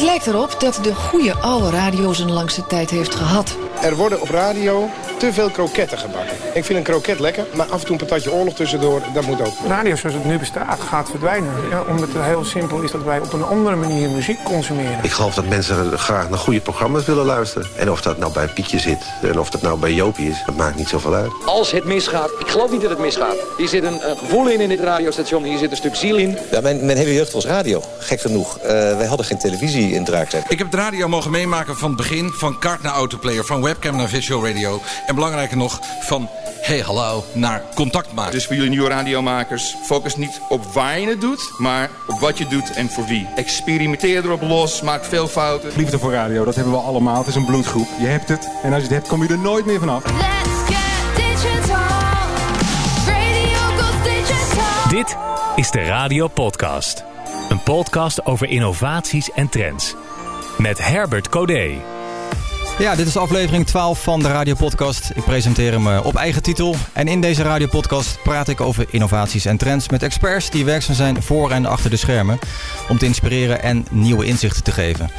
Het lijkt erop dat de goede oude radio zijn langste tijd heeft gehad. Er worden op radio te veel kroketten gebakken. Ik vind een kroket lekker, maar af en toe een patatje oorlog tussendoor, dat moet ook. Radio zoals het nu bestaat gaat verdwijnen. Ja, omdat het heel simpel is dat wij op een andere manier muziek consumeren. Ik geloof dat mensen graag naar goede programma's willen luisteren. En of dat nou bij Pietje zit en of dat nou bij Jopie is, dat maakt niet zoveel uit. Als het misgaat, ik geloof niet dat het misgaat. Hier zit een, een gevoel in in dit radiostation, hier zit een stuk ziel in. Ja, mijn, mijn hele jeugd was radio, gek genoeg. Uh, wij hadden geen televisie in Draakzet. Ik heb de radio mogen meemaken van het begin, van kaart naar autoplayer, van webcam naar visual radio. En belangrijker nog, van hey hallo naar contact maken. Dus voor jullie nieuwe radiomakers, focus niet op waar je het doet, maar op wat je doet en voor wie. Experimenteer erop los, maak veel fouten. Liefde voor radio, dat hebben we allemaal. Het is een bloedgroep. Je hebt het en als je het hebt, kom je er nooit meer vanaf. Dit is de Radio Podcast. Een podcast over innovaties en trends. Met Herbert Codé. Ja, dit is aflevering 12 van de Radiopodcast. Ik presenteer hem eh, op eigen titel. En in deze Radiopodcast praat ik over innovaties en trends met experts die werkzaam zijn voor en achter de schermen. Om te inspireren en nieuwe inzichten te geven.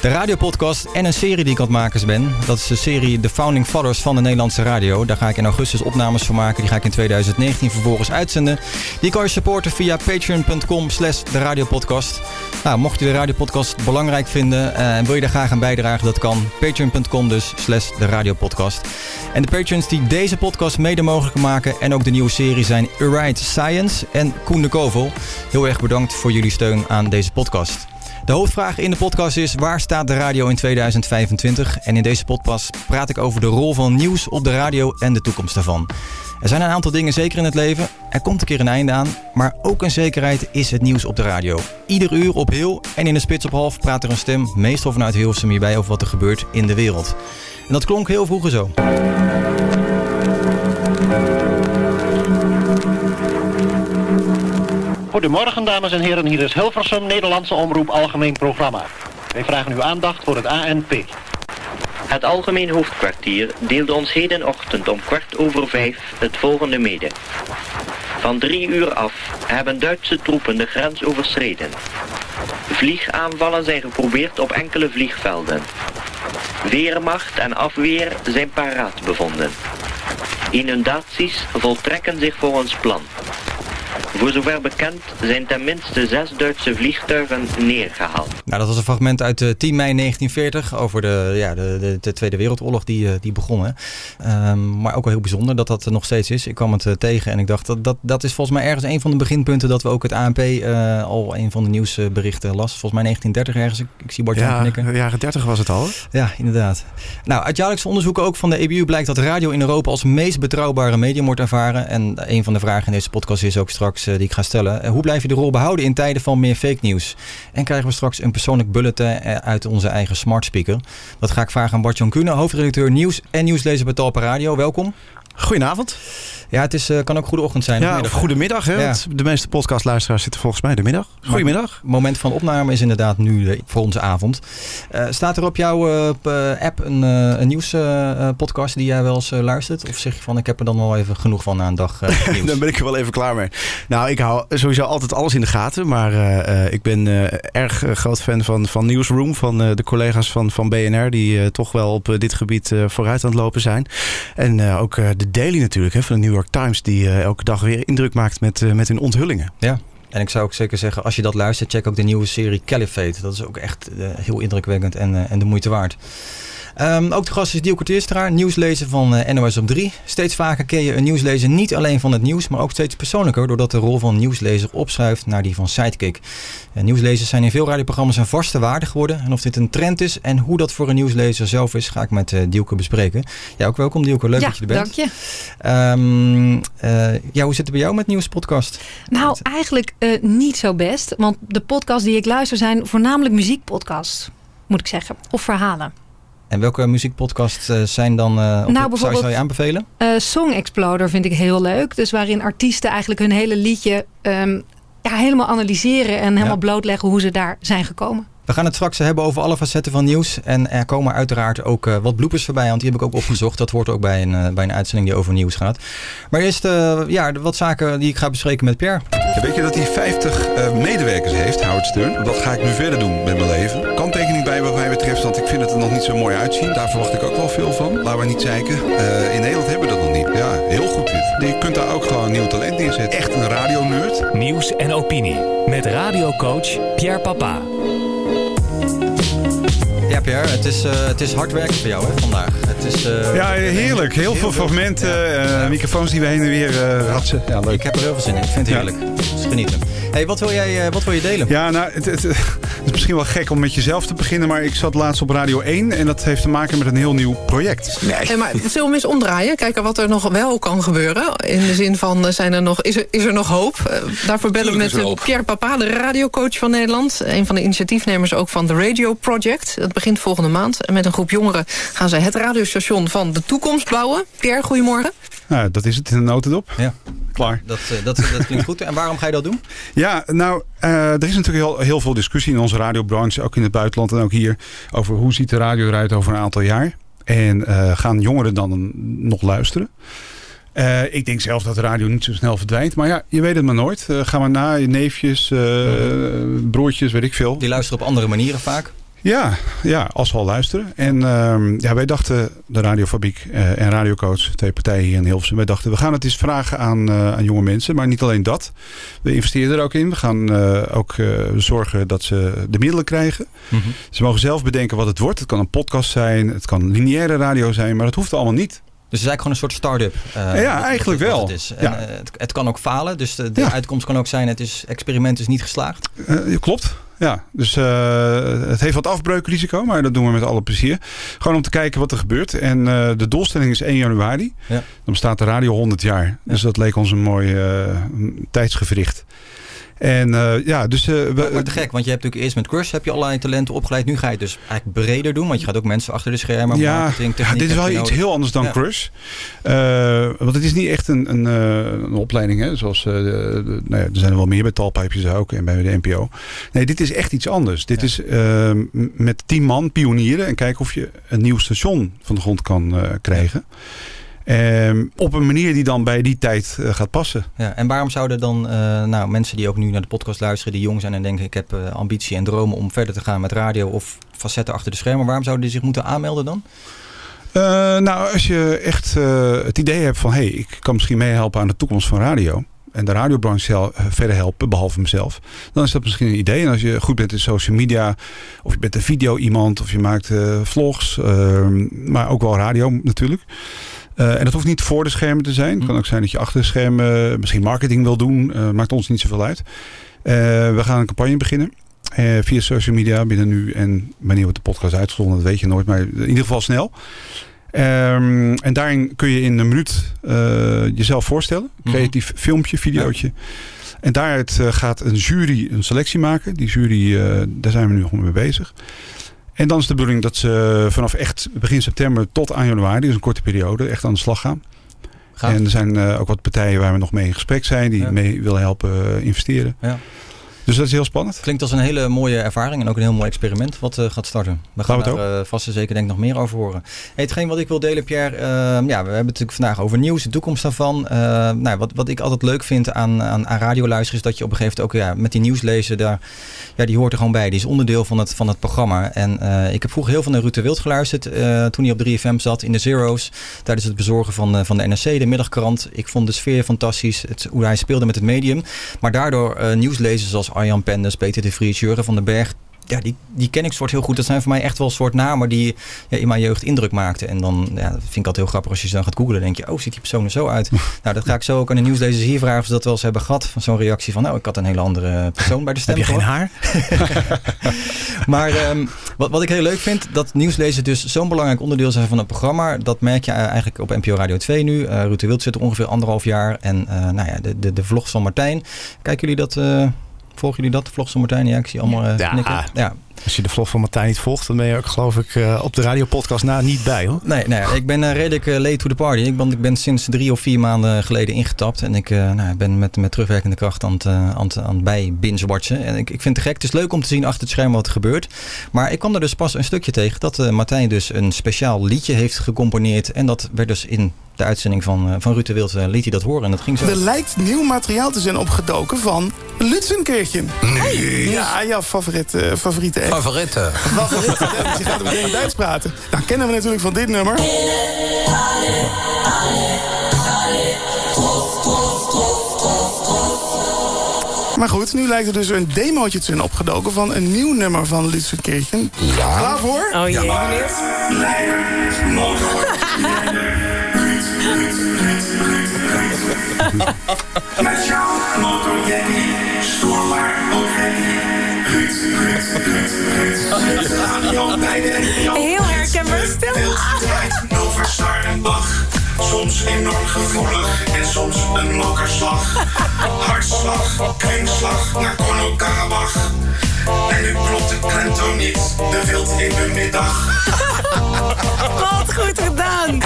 De Radiopodcast en een serie die ik aan het maken ben. Dat is de serie The Founding Fathers van de Nederlandse radio. Daar ga ik in augustus opnames van maken. Die ga ik in 2019 vervolgens uitzenden. Die kan je supporten via patreon.com slash de Radiopodcast. Nou, mocht je de Radiopodcast belangrijk vinden eh, en wil je daar graag aan bijdragen, dat kan. Patreon.com patreon.com dus slash de radiopodcast. En de patrons die deze podcast mede mogelijk maken en ook de nieuwe serie zijn Right Science en Koen de Kovel. Heel erg bedankt voor jullie steun aan deze podcast. De hoofdvraag in de podcast is: waar staat de radio in 2025? En in deze podcast praat ik over de rol van nieuws op de radio en de toekomst daarvan. Er zijn een aantal dingen zeker in het leven. Er komt een keer een einde aan. Maar ook een zekerheid is het nieuws op de radio. Ieder uur op heel en in de spits op half praat er een stem, meestal vanuit Hilversum hierbij, over wat er gebeurt in de wereld. En dat klonk heel vroeger zo. Goedemorgen dames en heren, hier is Hilversum, Nederlandse Omroep Algemeen Programma. Wij vragen uw aandacht voor het ANP. Het Algemeen Hoofdkwartier deelde ons hedenochtend om kwart over vijf het volgende mede. Van drie uur af hebben Duitse troepen de grens overschreden. Vliegaanvallen zijn geprobeerd op enkele vliegvelden. Weermacht en afweer zijn paraat bevonden. Inundaties voltrekken zich volgens plan. Voor zover bekend zijn tenminste zes Duitse vliegtuigen neergehaald. Nou, dat was een fragment uit 10 eh, mei 1940 over de, ja, de, de, de Tweede Wereldoorlog die, eh, die begon. Um, maar ook wel heel bijzonder dat dat nog steeds is. Ik kwam het eh, tegen en ik dacht dat, dat dat is volgens mij ergens een van de beginpunten dat we ook het ANP uh, al een van de nieuwsberichten las. Volgens mij 1930 ergens. Ik, ik zie Bart ja, knikken. Ja, jaren 30 was het al. Ja, inderdaad. Nou, uit jaarlijkse onderzoeken ook van de EBU blijkt dat radio in Europa als meest betrouwbare medium wordt ervaren. En een van de vragen in deze podcast is ook straks die ik ga stellen. hoe blijf je de rol behouden in tijden van meer fake nieuws? En krijgen we straks een persoonlijk bulletin eh, uit onze eigen smart speaker. Dat ga ik vragen aan Bart-Jan Kuhne, hoofdredacteur nieuws en nieuwslezer bij Talpa Radio. Welkom. Goedenavond. Ja, het is, uh, kan ook goede ochtend zijn. Ja, of goedemiddag. Hè? Ja. De meeste podcastluisteraars zitten volgens mij de middag. Goedemiddag. Het moment van opname is inderdaad nu uh, voor onze avond. Uh, staat er op jouw app een, een nieuwspodcast die jij wel eens luistert? Of zeg je van ik heb er dan wel even genoeg van na een dag nieuws? dan ben ik er wel even klaar mee. Nou, ik hou sowieso altijd alles in de gaten. Maar ik ben erg groot fan van, van Newsroom. Van de collega's van, van BNR die toch wel op dit gebied vooruit aan het lopen zijn. En ook de Daily natuurlijk hè, van de New York Times, die uh, elke dag weer indruk maakt met, uh, met hun onthullingen. Ja. En ik zou ook zeker zeggen, als je dat luistert, check ook de nieuwe serie Caliphate. Dat is ook echt uh, heel indrukwekkend en, en de moeite waard. Um, ook de gast is Dielke Teerstra, nieuwslezer van uh, NOS op 3. Steeds vaker ken je een nieuwslezer niet alleen van het nieuws, maar ook steeds persoonlijker, doordat de rol van nieuwslezer opschuift naar die van sidekick. Uh, nieuwslezers zijn in veel radioprogramma's een vaste waarde geworden. En of dit een trend is en hoe dat voor een nieuwslezer zelf is, ga ik met uh, Dielke bespreken. Ja, ook welkom Dielke, leuk ja, dat je er bent. dank je. Um, ja, hoe zit het bij jou met nieuwspodcast? Nou, eigenlijk niet zo best, want de podcasts die ik luister zijn voornamelijk muziekpodcasts, moet ik zeggen, of verhalen. En welke muziekpodcasts uh, zijn dan, uh, nou, bijvoorbeeld, zou, zou je aanbevelen? Uh, Song Exploder vind ik heel leuk. Dus waarin artiesten eigenlijk hun hele liedje um, ja, helemaal analyseren en helemaal ja. blootleggen hoe ze daar zijn gekomen. We gaan het straks hebben over alle facetten van nieuws. En er komen uiteraard ook uh, wat bloepers voorbij. Want die heb ik ook opgezocht. Dat hoort ook bij een, uh, bij een uitzending die over nieuws gaat. Maar eerst uh, ja, wat zaken die ik ga bespreken met Pierre. weet je dat hij 50 uh, medewerkers heeft, Howard Stern? Wat ga ik nu verder doen met mijn leven? Kanttekening bij wat mij betreft, want ik vind het er nog niet zo mooi uitzien. Daar verwacht ik ook wel veel van. Laten we niet zeiken. Uh, in Nederland hebben we dat nog niet. Ja, heel goed dit. Je kunt daar ook gewoon nieuw talent neerzetten. Echt een radionerd. Nieuws en opinie. Met radiocoach Pierre Papa. Ja, Pierre, het is, uh, het is hard werken voor jou hè, vandaag. Het is, uh, ja, heerlijk. Heel, heel veel fragmenten, ja. uh, microfoons die we heen en weer ratsen. Ja, leuk. Ik heb er heel veel zin in. Ik vind het heerlijk. Ja. Dus genieten. Hey, wat, wil jij, wat wil je delen? Ja, nou, het, het, het, is misschien wel gek om met jezelf te beginnen, maar ik zat laatst op Radio 1 en dat heeft te maken met een heel nieuw project. Nee. Hey, maar zullen we hem eens omdraaien? Kijken wat er nog wel kan gebeuren. In de zin van, zijn er nog, is, er, is er nog hoop? Uh, daarvoor bellen we met Pierre Papa, de radiocoach van Nederland. Een van de initiatiefnemers ook van de Radio Project. Dat begint volgende maand. En met een groep jongeren gaan zij het radiostation van de toekomst bouwen. Pierre, goedemorgen. Nou, dat is het in een notendop. Ja. Klaar. Dat, dat, dat klinkt goed. En waarom ga je dat doen? Ja, nou, uh, er is natuurlijk heel, heel veel discussie in onze radiobranche, ook in het buitenland en ook hier, over hoe ziet de radio eruit over een aantal jaar. En uh, gaan jongeren dan nog luisteren? Uh, ik denk zelf dat de radio niet zo snel verdwijnt. Maar ja, je weet het maar nooit. Uh, ga maar na, je neefjes, uh, broertjes, weet ik veel. Die luisteren op andere manieren vaak. Ja, ja, als we al luisteren. En uh, ja, wij dachten, de Radiofabriek uh, en Radiocoach, twee partijen hier in Hilversum. Wij dachten, we gaan het eens vragen aan, uh, aan jonge mensen. Maar niet alleen dat. We investeren er ook in. We gaan ook zorgen dat ze de middelen krijgen. Mm -hmm. Ze mogen zelf bedenken wat het wordt. Het kan een podcast zijn, het kan lineaire radio zijn. Maar dat hoeft allemaal niet. Dus het is eigenlijk gewoon een soort start-up. Uh, ja, eigenlijk wel. Het, is. En, ja. uh, het, het, kan ook falen. Dus de, de ja. uitkomst kan ook zijn: het is, experiment is niet geslaagd. Uh, klopt. Ja, dus het heeft wat afbreukrisico, maar dat doen we met alle plezier. Gewoon om te kijken wat er gebeurt. En de doelstelling is 1 januari. Ja. Dan bestaat de radio 100 jaar. Dus dat leek ons een mooi tijdsgevricht. En uh, ja, dus... Uh, we, maar, te gek, want je hebt natuurlijk eerst met Crush heb je allerlei talenten opgeleid. Nu ga je het dus eigenlijk breder doen, want je gaat ook mensen achter de schermen. Ja, marketing, techniek, dit is wel iets heel anders dan ja. Crush. Uh, want het is niet echt een, een, een opleiding, hè, zoals... de, de, nou ja, er zijn er wel meer bij Talpijpjes ook en bij de NPO. Nee, dit is echt iets anders. Dit ja. is met tien man pionieren en kijken of je een nieuw station van de grond kan krijgen. Um, op een manier die dan bij die tijd uh, gaat passen. Ja, en waarom zouden dan uh, nou, mensen die ook nu naar de podcast luisteren, die jong zijn en denken ik heb uh, ambitie en dromen om verder te gaan met radio of facetten achter de schermen, waarom zouden die zich moeten aanmelden dan? nou, als je echt het idee hebt van hé, hey, ik kan misschien meehelpen aan de toekomst van radio. En de radiobranche verder helpen, behalve mezelf. Dan is dat misschien een idee. En als je goed bent in social media. Of je bent een video iemand. Of je maakt vlogs. maar ook wel radio natuurlijk. Uh, en dat hoeft niet voor de schermen te zijn. Het kan ook zijn dat je achter de schermen misschien marketing wil doen. Uh, maakt ons niet zoveel uit. Uh, we gaan een campagne beginnen. via social media binnen nu en wanneer wordt de podcast uitgezonden, dat weet je nooit. Maar in ieder geval snel. Um, en daarin kun je in een minuut jezelf voorstellen. Creatief mm -hmm. filmpje, videootje. Ja. En daaruit gaat een jury een selectie maken. Die jury, daar zijn we nu nog mee bezig. En dan is de bedoeling dat ze vanaf echt begin september tot aan januari, dus een korte periode, echt aan de slag gaan. En er zijn uh, ook wat partijen waar we nog mee in gesprek zijn, die ja. mee willen helpen uh, investeren. Ja. Dus dat is heel spannend. Klinkt als een hele mooie ervaring en ook een heel mooi experiment wat uh, gaat starten. We gaan Gaan we daar uh, vast en zeker denk ik nog meer over horen. Hey, hetgeen wat ik wil delen, Pierre. Uh, ja, we hebben het natuurlijk vandaag over nieuws, de toekomst daarvan. nou, wat, wat ik altijd leuk vind aan, aan, aan radio luisteren is dat je op een gegeven moment ook ja, met die nieuws lezen, daar, ja, die hoort er gewoon bij. Die is onderdeel van het, van het programma. En ik heb vroeger heel veel naar Ruud de Wild geluisterd toen hij op 3FM zat in de Zero's. Tijdens het bezorgen van, van de NRC, de middagkrant. Ik vond de sfeer fantastisch, het, hoe hij speelde met het medium. Maar daardoor nieuwslezers zoals Arjan Penders, Peter de Vries, Jurgen van den Berg. Ja, die, die ken ik soort heel goed. Dat zijn voor mij echt wel een soort namen die ja, in mijn jeugd indruk maakten. En dan ja, dat vind ik altijd heel grappig als je ze dan gaat googlen. denk je, oh, ziet die persoon er zo uit? nou, dat ga ik zo ook aan de nieuwslezers hier vragen of ze dat wel eens hebben gehad. Van zo'n reactie van, nou, ik had een hele andere persoon bij de stem. Heb je geen haar? maar um, wat, wat ik heel leuk vind, dat nieuwslezen dus zo'n belangrijk onderdeel zijn van het programma. Dat merk je eigenlijk op NPO Radio 2 nu. Uh, Ruud de Wild zit er ongeveer anderhalf jaar. En uh, nou ja, de, de, de vlogs van Martijn. Kijken jullie dat... Uh, Volgen jullie dat? Vlogs van Martijn? Ja, ik zie allemaal ja. knikken. Ja. Als je de vlog van Martijn niet volgt, dan ben je ook geloof ik uh, op de radiopodcast na niet bij hoor. Nee, nee ik ben uh, redelijk uh, late to the party. Ik ben, ik ben sinds drie of vier maanden geleden ingetapt. En ik nou, ben met, met terugwerkende kracht aan het, aan het, aan het bij binge-watchen. En ik, ik vind het gek. Het is leuk om te zien achter het scherm wat er gebeurt. Maar ik kwam er dus pas een stukje tegen dat Martijn dus een speciaal liedje heeft gecomponeerd. En dat werd dus in de uitzending van, van Ruud de Wild liet hij dat horen. En dat ging zo. Er lijkt nieuw materiaal te zijn opgedoken van Lutzenkirchen. Nee. Ja, jouw favoriete, favoriete act. Favoriete. Favoriete. ja, je gaat er meteen Duits praten. Dan kennen we natuurlijk van dit nummer. Maar goed, nu lijkt er dus een demootje te zijn opgedoken van een nieuw nummer van Lutzenkirchen. Ja. Klaar voor? Oh jee, ja, motor, Met jouw stoer maar ook Heel herkenbaar Starrenbach. Soms enorm gevoelig en soms een mokerslag. Hartslag, kringslag naar Korno-Karabach. En nu klopt klemtoon niet, de wild in de middag. Wat goed gedaan!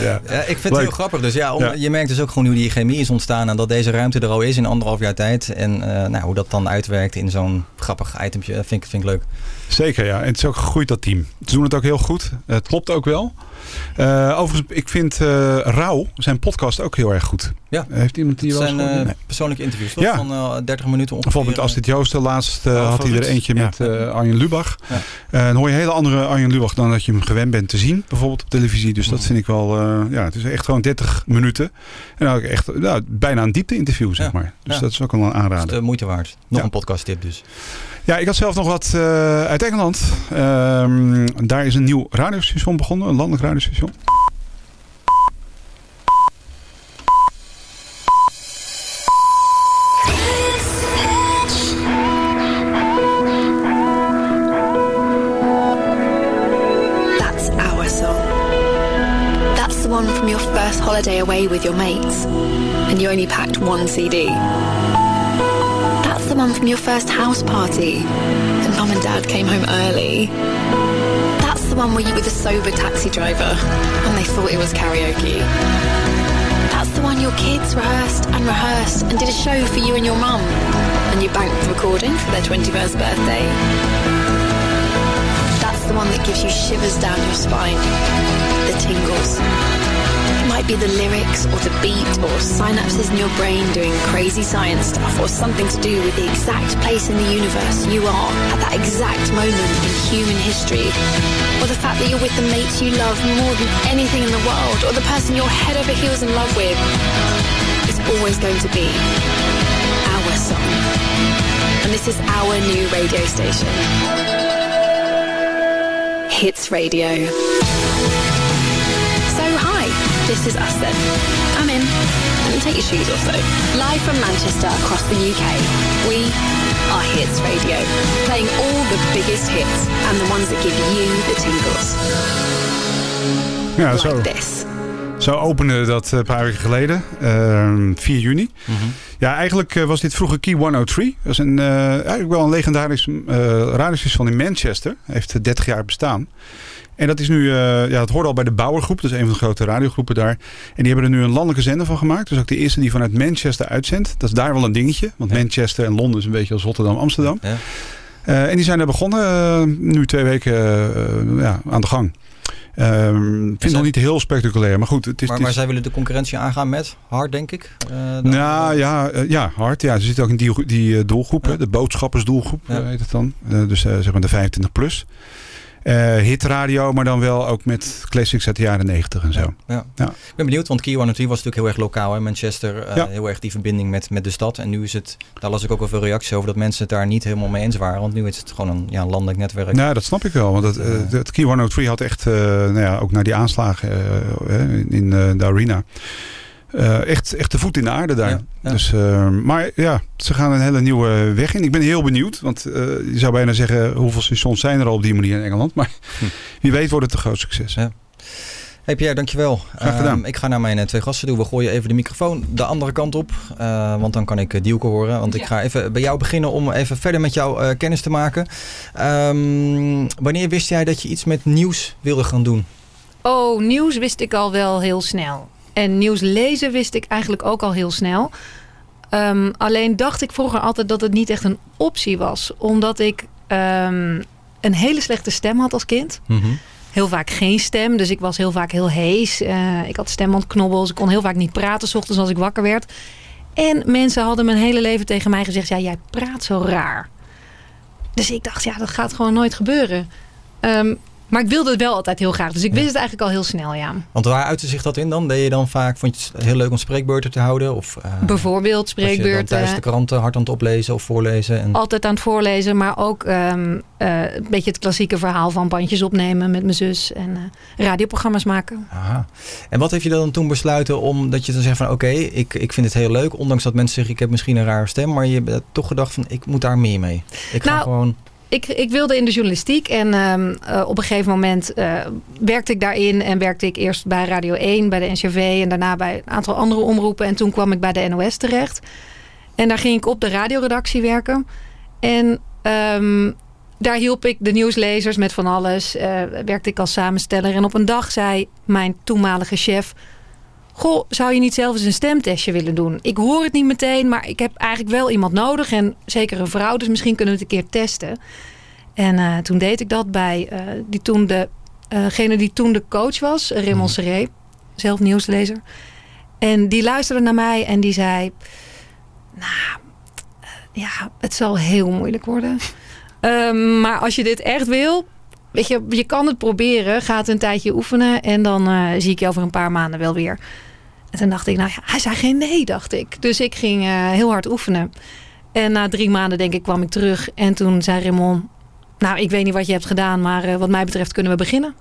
ja. ja. ik vind het heel grappig. Dus ja, om, ja, je merkt dus ook gewoon hoe die chemie is ontstaan. En dat deze ruimte er al is in anderhalf jaar tijd. En uh, nou, hoe dat dan uitwerkt in zo'n grappig itempje. Dat vind ik, vind ik leuk. Zeker, ja. En het is ook gegroeid, dat team. Ze doen het ook heel goed. Het klopt ook wel. Uh, overigens, ik vind uh, Rauw, zijn podcast, ook heel erg goed. Ja. Heeft iemand die wel zijn uh, nee. persoonlijke interviews toch? Ja. van uh, 30 minuten ongeveer. Bijvoorbeeld Astrid Joosten, laatst uh, had hij er eentje Ja. met Arjen Lubach. Ja. dan hoor je een hele andere Arjen Lubach dan dat je hem gewend bent te zien. Bijvoorbeeld op televisie. Dus dat Mm. vind ik wel, ja, het is echt gewoon 30 minuten. En ook echt nou, bijna een diepte interview, zeg maar. Dus dat is ook wel een aanrader. Dat is de moeite waard. Nog een podcast tip dus. Ja, ik had zelf nog wat uh, uit Engeland. Um, daar is een nieuw radiostation begonnen, een landelijk radiostation. That's our song. That's the one from your first holiday away with your mates, and you only packed one CD. That's the one from your first house party, and mum and dad came home early. That's the one where you were the sober taxi driver, and they thought it was karaoke. That's the one your kids rehearsed and rehearsed and did a show for you and your mum, and you banked the recording for their 21st birthday. That's the one that gives you shivers down your spine, the tingles. It might be the lyrics or the beat or synapses in your brain doing crazy science stuff or something to do with the exact place in the universe you are at that exact moment in human history. Or the fact that you're with the mates you love more than anything in the world or the person you're head over heels in love with. It's always going to be our song. And this is our new radio station. Hits Radio. This is us then. Come in and take your shoes off though. Live from Manchester across the UK, we are Hits Radio, playing all the biggest hits and the ones that give you the tingles. Ja, like zo. this. Zo opende dat een paar weken geleden, uh, 4 juni. Mhm. Ja, eigenlijk uh, was dit vroeger Key 103. Dat is een, uh, eigenlijk wel een legendarisch uh, radiostation in Manchester. Heeft 30 jaar bestaan. En dat is nu, ja, dat hoort al bij de Bauergroep. Dat is een van de grote radiogroepen daar. En die hebben er nu een landelijke zender van gemaakt. Dus ook de eerste die vanuit Manchester uitzendt. Dat is daar wel een dingetje. Want ja. Manchester en Londen is een beetje als Rotterdam, Amsterdam. Ja. Uh, en die zijn er begonnen, uh, nu twee weken ja, aan de gang. Ik vind het nog niet heel spectaculair, maar goed. Het is, maar, het maar is... zij willen de concurrentie aangaan met hard, denk ik? nou ja, ja, hard. Ja, ze zitten ook in die, die doelgroep, ja. de boodschappersdoelgroep ja. heet het dan. dus zeg maar de 25 plus. Uh, hitradio, maar dan wel ook met classics uit de jaren 90 en zo. Ja, ja. Ik ben benieuwd, want Key 103 was natuurlijk heel erg lokaal in Manchester. Ja. Heel erg die verbinding met, met de stad. En nu is het, daar las ik ook wel veel reacties over, dat mensen het daar niet helemaal mee eens waren. Want nu is het gewoon een ja, landelijk netwerk. Nou, dat snap ik wel. Want het, uh, het Key 103 had echt, nou ja, ook naar die aanslagen in de arena. Uh, echt, echt de voet in de aarde daar. Ja, ja. Dus, uh, maar ja, ze gaan een hele nieuwe weg in. Ik ben heel benieuwd. Want uh, je zou bijna zeggen, hoeveel stations zijn er al op die manier in Engeland. Maar hm. wie weet wordt het een groot succes. Ja. Hey Pierre, dankjewel. Graag gedaan. Ehm, ik ga naar mijn eh, twee gasten toe. We gooien even de microfoon de andere kant op. eh, want dan kan ik Dielke horen. Want ik ga even bij jou beginnen om even verder met jou eh, kennis te maken. Ehm, wanneer wist jij dat je iets met nieuws wilde gaan doen? Oh, nieuws wist ik al wel heel snel. En nieuws lezen wist ik eigenlijk ook al heel snel. Ehm, alleen dacht ik vroeger altijd dat het niet echt een optie was. Omdat ik ehm, een hele slechte stem had als kind. Heel vaak geen stem, dus ik was heel vaak heel hees. Eh, ik had stembandknobbels, ik kon heel vaak niet praten... s ochtends als ik wakker werd. En mensen hadden mijn hele leven tegen mij gezegd... ja, jij praat zo raar. Dus ik dacht, ja, dat gaat gewoon nooit gebeuren. Ehm, maar ik wilde het wel altijd heel graag. Dus ik wist het eigenlijk al heel snel, ja. Want waar uitte zich dat in dan? Deed je dan vaak, vond je het heel leuk om spreekbeurten te houden? Of, uh, Bijvoorbeeld spreekbeurten. tijdens de kranten hard aan het oplezen of voorlezen? En... Altijd aan het voorlezen, maar ook ehm, eh, een beetje het klassieke verhaal van bandjes opnemen met mijn zus. En eh, radioprogramma's maken. Aha. En wat heeft je dan toen besluiten om dat je dan zegt van oké, ik, ik vind het heel leuk. Ondanks dat mensen zeggen ik heb misschien een rare stem. Maar je hebt toch gedacht van ik moet daar meer mee. Ik ga Nou, gewoon... Ik, ik wilde in de journalistiek en ehm, eh, op een gegeven moment eh, werkte ik daarin. En werkte ik eerst bij Radio 1, bij de NCV en daarna bij een aantal andere omroepen. En toen kwam ik bij de NOS terecht. En daar ging ik op de radioredactie werken. En ehm, daar hielp ik de nieuwslezers met van alles. Eh, werkte ik als samensteller. En op een dag zei mijn toenmalige chef... Goh, zou je niet zelf eens een stemtestje willen doen? Ik hoor het niet meteen, maar ik heb eigenlijk wel iemand nodig. En zeker een vrouw, dus misschien kunnen we het een keer testen. En eh, toen deed ik dat bij eh, die toen de, eh, degene die toen de coach was, Raymond Serré. Zelf nieuwslezer. En die luisterde naar mij en die zei... Nou, ja, het zal heel moeilijk worden. Ehm, maar als je dit echt wil... Weet je, je kan het proberen. Ga het een tijdje oefenen. En dan eh, zie ik je over een paar maanden wel weer. En toen dacht ik, nou ja, hij zei geen nee, dacht ik. Dus ik ging eh, heel hard oefenen. En na drie maanden, denk ik, kwam ik terug. En toen zei Raymond... Nou, ik weet niet wat je hebt gedaan, maar eh, wat mij betreft kunnen we beginnen.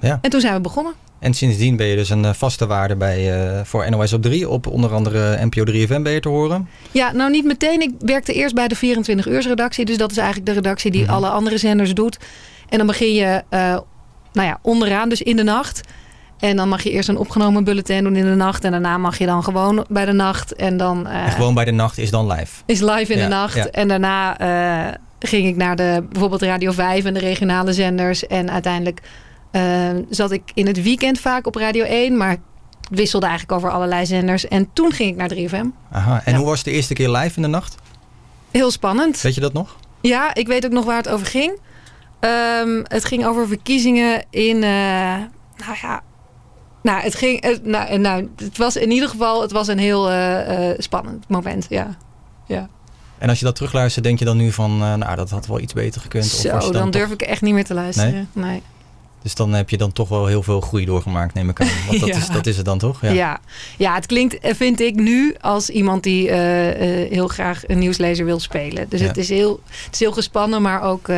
Ja. En toen zijn we begonnen. En sindsdien ben je dus een vaste waarde bij, voor NOS op 3. Op onder andere NPO 3FM ben je te horen. Ja, nou niet meteen. Ik werkte eerst bij de 24 uur redactie. Dus dat is eigenlijk de redactie die alle andere zenders doet. En dan begin je eh, nou ja, onderaan, dus in de nacht. En dan mag je eerst een opgenomen bulletin doen in de nacht. En daarna mag je dan gewoon bij de nacht. En dan eh, En gewoon bij de nacht is dan live. is live in Ja, de nacht. ja. En daarna eh, ging ik naar de, bijvoorbeeld Radio 5 en de regionale zenders. En uiteindelijk zat ik in het weekend vaak op Radio 1. Maar wisselde eigenlijk over allerlei zenders. En toen ging ik naar 3FM. Aha. En hoe was het de eerste keer live in de nacht? Heel spannend. Weet je dat nog? Ja, ik weet ook nog waar het over ging. Ehm, het ging over verkiezingen in. eh, nou ja. Nou, het ging. Het, nou, eh, nou, het was in ieder geval. Het was een heel eh, spannend moment. Ja. ja. En als je dat terugluistert, denk je dan nu van, nou, dat had wel iets beter gekund? Zo, dan, toch- durf ik echt niet meer te luisteren. Nee. Dus dan heb je dan toch wel heel veel groei doorgemaakt, neem ik aan. Want dat, Ja. is, dat is het dan toch? Ja. Ja. het klinkt, vind ik nu, als iemand die heel graag een nieuwslezer wil spelen. Dus Ja. het, is heel, het is heel gespannen, maar ook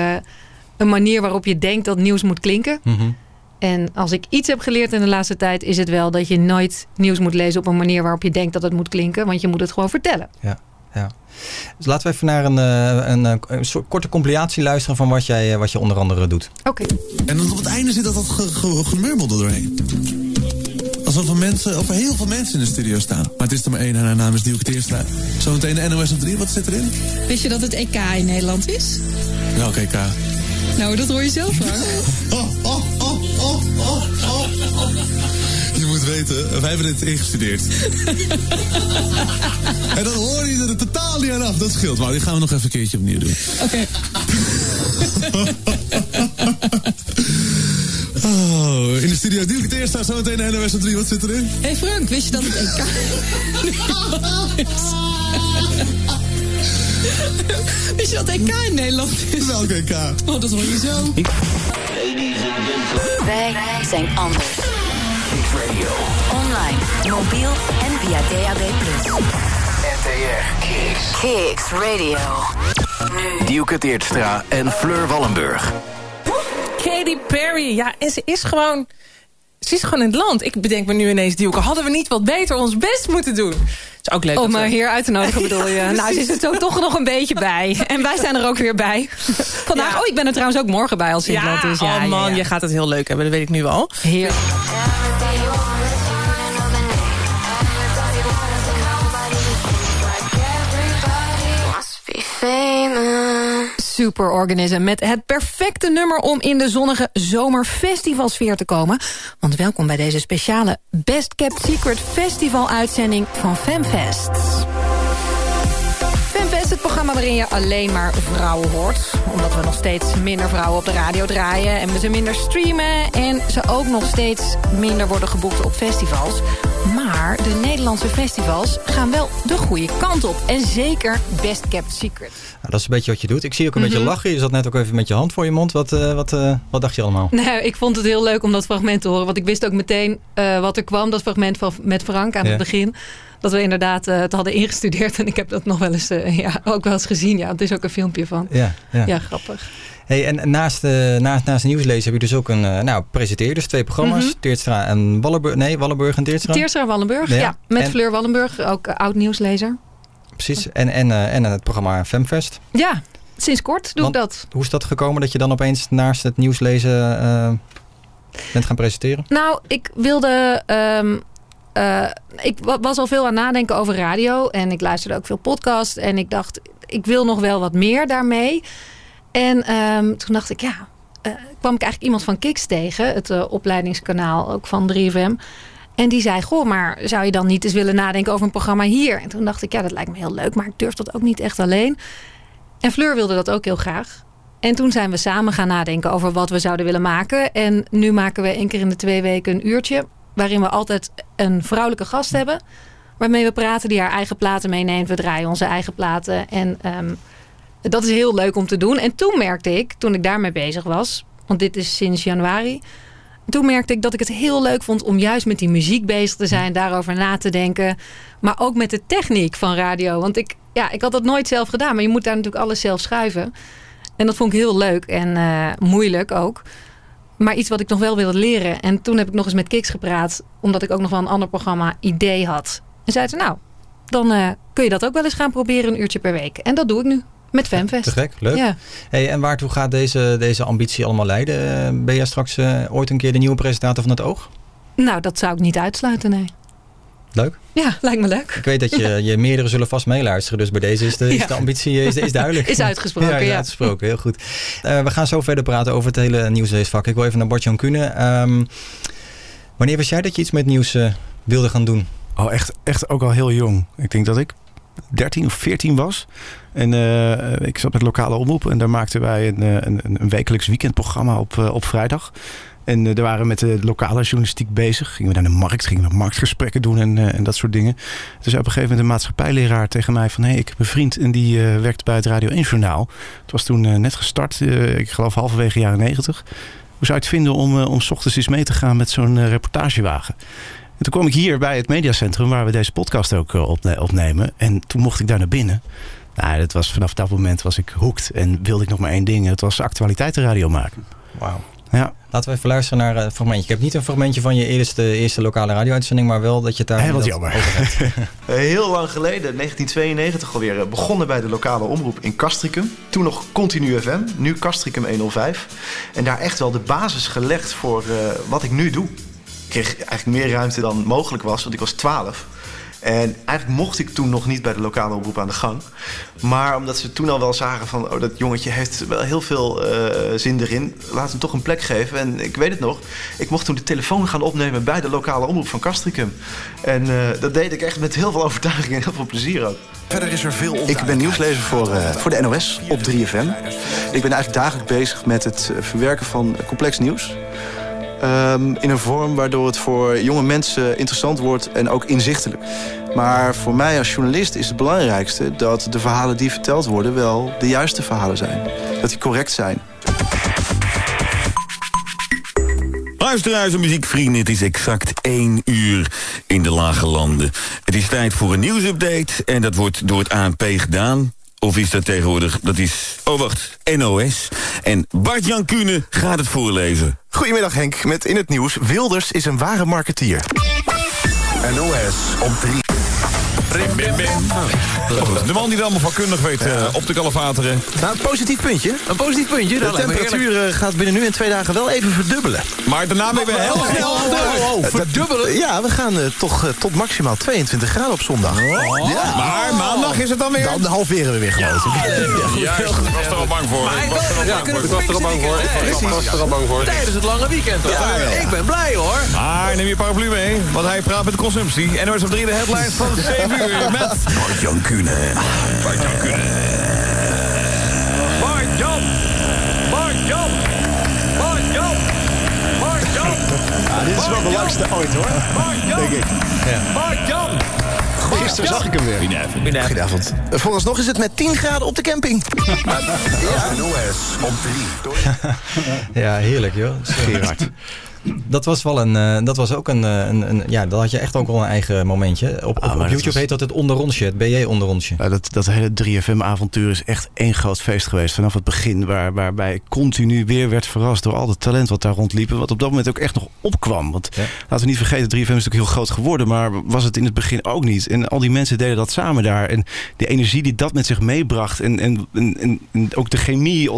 een manier waarop je denkt dat nieuws moet klinken. Mhm. En als ik iets heb geleerd in de laatste tijd, is het wel dat je nooit nieuws moet lezen op een manier waarop je denkt dat het moet klinken. Want je moet het gewoon vertellen. Ja, ja. Dus laten we even naar een, eh, een, eh, een soort korte compilatie luisteren van wat, jij, eh, wat je onder andere doet. Oké. En dan op het einde zit dat wat ge- ge- gemurmel er doorheen. Alsof er, mensen, of er heel veel mensen in de studio staan. Maar het is er maar één en haar naam is Dielke Teerstra. Zometeen de NOS op 3, wat zit erin? Wist je dat het EK in Nederland is? Welke EK? Nou, dat hoor je zelf maar. Je moet weten, wij hebben dit ingestudeerd. en dan hoor je er totaal niet aan af. Dat scheelt. Maar die gaan we nog even een keertje opnieuw doen. Oké. Oh, in de studio Dielke Teerstra, zometeen de NOS op 3. Wat zit erin? Hé hey Frank, wist je dat het EK is? Wist je dat EK in Nederland is? Welke EK? Oh, dat hoor je zo. Wij zijn anders. Online, mobiel en via DAB+. NTR Kicks. Kicks Radio. Dielke Teertstra en Fleur Wallenburg. Katy Perry, ja, en ze is gewoon... Ze is gewoon in het land. Ik bedenk me nu ineens, Dielke, hadden we niet wat beter ons best moeten doen? is ook leuk. Om dat me we- hier uit te nodigen bedoel je? Nou, ze is er zo toch nog een beetje bij. En wij zijn er ook weer bij. Vandaag, oh, ik ben er trouwens ook morgen bij als Zindland. Ja, dus ja, oh man, ja, ja. je gaat het heel leuk hebben, dat weet ik nu al. Heerlijk. Superorganism met het perfecte nummer om in de zonnige zomerfestivalsfeer te komen. Want welkom bij deze speciale Best Kept Secret Festival uitzending van FemFest. Programma waarin je alleen maar vrouwen hoort. Omdat we nog steeds minder vrouwen op de radio draaien... en we ze minder streamen en ze ook nog steeds minder worden geboekt op festivals. Maar de Nederlandse festivals gaan wel de goede kant op. En zeker Best Kept Secret. Nou, dat is een beetje wat je doet. Ik zie ook een Mhm. beetje lachen. Je zat net ook even met je hand voor je mond. Wat, eh, wat, eh, wat dacht je allemaal? Nou, ik vond het heel leuk om dat fragment te horen. Want ik wist ook meteen eh, wat er kwam. Dat fragment van, met Frank aan Ja. het begin. Dat we inderdaad eh, het hadden ingestudeerd. En ik heb dat nog wel eens, eh, ja, ook wel eens gezien. Ja, het is ook een filmpje van. Ja, ja. ja grappig. Hey, en naast, eh naast, naast nieuwslezen heb je dus ook een... nou, presenteer dus twee programma's. Teertstra en Wallenburg. Nee, Wallenburg en Teertstra. Teerstra Wallenburg, Ja. ja. met En- Fleur Wallenburg, ook oud nieuwslezer. Precies. En, en, en het programma Femfest. Ja, sinds kort doe Want ik dat. Hoe is dat gekomen dat je dan opeens naast het nieuwslezen bent gaan presenteren? Nou, ik wilde. ehm, eh, ik wa- was al veel aan nadenken over radio. En ik luisterde ook veel podcasts. En ik dacht, ik wil nog wel wat meer daarmee. En ehm, toen dacht ik, ja. eh, kwam ik eigenlijk iemand van Kiks tegen. Het eh, opleidingskanaal ook van 3FM. En die zei, goh, maar zou je dan niet eens willen nadenken over een programma hier? En toen dacht ik, ja, dat lijkt me heel leuk. Maar ik durf dat ook niet echt alleen. En Fleur wilde dat ook heel graag. En toen zijn we samen gaan nadenken over wat we zouden willen maken. En nu maken we één keer in de twee weken een uurtje. Waarin we altijd een vrouwelijke gast hebben. Waarmee we praten die haar eigen platen meeneemt. We draaien onze eigen platen. En ehm, dat is heel leuk om te doen. En toen merkte ik, toen ik daarmee bezig was. Want dit is sinds januari. Toen merkte ik dat ik het heel leuk vond om juist met die muziek bezig te zijn. Daarover na te denken. Maar ook met de techniek van radio. Want ik, ja, ik had dat nooit zelf gedaan. Maar je moet daar natuurlijk alles zelf schuiven. En dat vond ik heel leuk en eh, moeilijk ook. Maar iets wat ik nog wel wilde leren. En toen heb ik nog eens met Kiks gepraat. Omdat ik ook nog wel een ander programma idee had. En zei ze, nou, dan eh, kun je dat ook wel eens gaan proberen een uurtje per week. En dat doe ik nu. Met Femfest. Te gek, leuk. Ja. Hey, en waartoe gaat deze, deze ambitie allemaal leiden? Eh, Ben jij straks eh, ooit een keer de nieuwe presentator van het Oog? Nou, dat zou ik niet uitsluiten, nee. Leuk. Ja, lijkt me leuk. Ik weet dat je, je meerdere zullen vast meeluisteren. Dus bij deze is de, is de ambitie is, is duidelijk. Is uitgesproken, ja. is ja. uitgesproken, heel goed. Eh, we gaan zo verder praten over het hele nieuwsleesvak. Ik wil even naar Bart-Jan Kuhne. Ehm, wanneer wist jij dat je iets met nieuws eh, wilde gaan doen? Oh, echt, echt ook al heel jong. Ik denk dat ik 13 of 14 was. En eh, ik zat met lokale omroep. En daar maakten wij een, een, een wekelijks weekendprogramma op, op vrijdag. En eh, daar waren we met de lokale journalistiek bezig. Gingen we naar de markt, gingen we marktgesprekken doen en, eh, en dat soort dingen. Dus op een gegeven moment een maatschappijleraar tegen mij van... hé, hey, ik heb een vriend en die eh, werkt bij het Radio 1 Journaal. Het was toen net gestart, ik geloof halverwege jaren 90. Hoe zou je het vinden om, om 's ochtends eens mee te gaan met zo'n reportagewagen? En toen kwam ik hier bij het mediacentrum waar we deze podcast ook opne- opnemen. En toen mocht ik daar naar binnen. Nou, dat was, vanaf dat moment was ik hoekt en wilde ik nog maar één ding. Het was actualiteitenradio maken. Wauw. Ja. Laten we even luisteren naar eh, een fragmentje. Ik heb niet een fragmentje van je eerste, eerste lokale radio-uitzending, maar wel dat je het daar... Heel wat jammer. over hebt. Heel lang geleden, 1992 alweer, eh, begonnen bij de lokale omroep in Castricum. Toen nog Continu FM, nu Castricum 105. En daar echt wel de basis gelegd voor eh, wat ik nu doe. Ik kreeg eigenlijk meer ruimte dan mogelijk was, want ik was 12. En eigenlijk mocht ik toen nog niet bij de lokale omroep aan de gang. Maar omdat ze toen al wel zagen van... oh, dat jongetje heeft wel heel veel eh, zin erin. Laat hem toch een plek geven. En ik weet het nog, ik mocht toen de telefoon gaan opnemen... bij de lokale omroep van Castricum. En eh, dat deed ik echt met heel veel overtuiging en heel veel plezier ook. Verder is er veel Ik ben nieuwslezer voor, eh, voor de NOS op 3FM. Ik ben eigenlijk dagelijks bezig met het verwerken van complex nieuws. Ehm, in een vorm waardoor het voor jonge mensen interessant wordt en ook inzichtelijk. Maar voor mij als journalist is het belangrijkste dat de verhalen die verteld worden wel de juiste verhalen zijn. Dat die correct zijn. Luisteraars en muziekvrienden, het is exact 1 uur in de lage landen. Het is tijd voor een nieuwsupdate en dat wordt door het ANP gedaan. Of is dat tegenwoordig, dat is, oh wacht, NOS. En Bart-Jan Kuhne gaat het voorlezen. Goedemiddag Henk, met in het nieuws... Wilders is een ware marketeer. NOS op 3. Bim, bim, bim. De man die er allemaal vakkundig weet uh, op de kalevateren. Nou, een positief puntje. Een positief puntje. De temperatuur uh, gaat binnen nu en twee dagen wel even verdubbelen. Maar daarna ben we heel snel oh, oh, Verdubbelen? Ja, we gaan uh, toch tot maximaal 22 graden op zondag. Oh. Ja. Maar maandag is het dan weer? Dan halveren we weer geloof ik. Ja, ik was er al bang voor. Ik was er al bang voor. Ik was er al bang voor. Tijdens het lange weekend. Ik ben blij hoor. Maar neem je paraplu mee, want hij praat met de consumptie. NOS op 3 de headlines van 7 uur met... Bart-Jan Kuhne. Bart-Jan Kuhne. Bart-Jan. Bart-Jan. Bart-Jan. Bart-Jan. Ja, dit is wel de langste ooit hoor. Denk ik. Ja. Bart-Jan. Gisteren zag ik hem weer. Goedenavond. Goedenavond. Vooralsnog is het met 10 graden op de camping. Ja. NOS op 3. Ja, heerlijk joh. Gerard. Dat was wel een, uh, dat was ook een, een, een, ja, dat had je echt ook wel een eigen momentje. Op, op, Ah, op YouTube was- heet dat het onderrondje, het BJ onderrondje. Ja, dat, dat hele 3FM-avontuur is echt één groot feest geweest. Vanaf het begin, waar, waarbij ik continu weer werd verrast door al het talent wat daar rondliep. en Wat op dat moment ook echt nog opkwam. Want laten we niet vergeten, 3FM is natuurlijk heel groot geworden. Maar was het in het begin ook niet. En al die mensen deden dat samen daar. En de energie die dat met zich meebracht. En, en, en, ook de chemie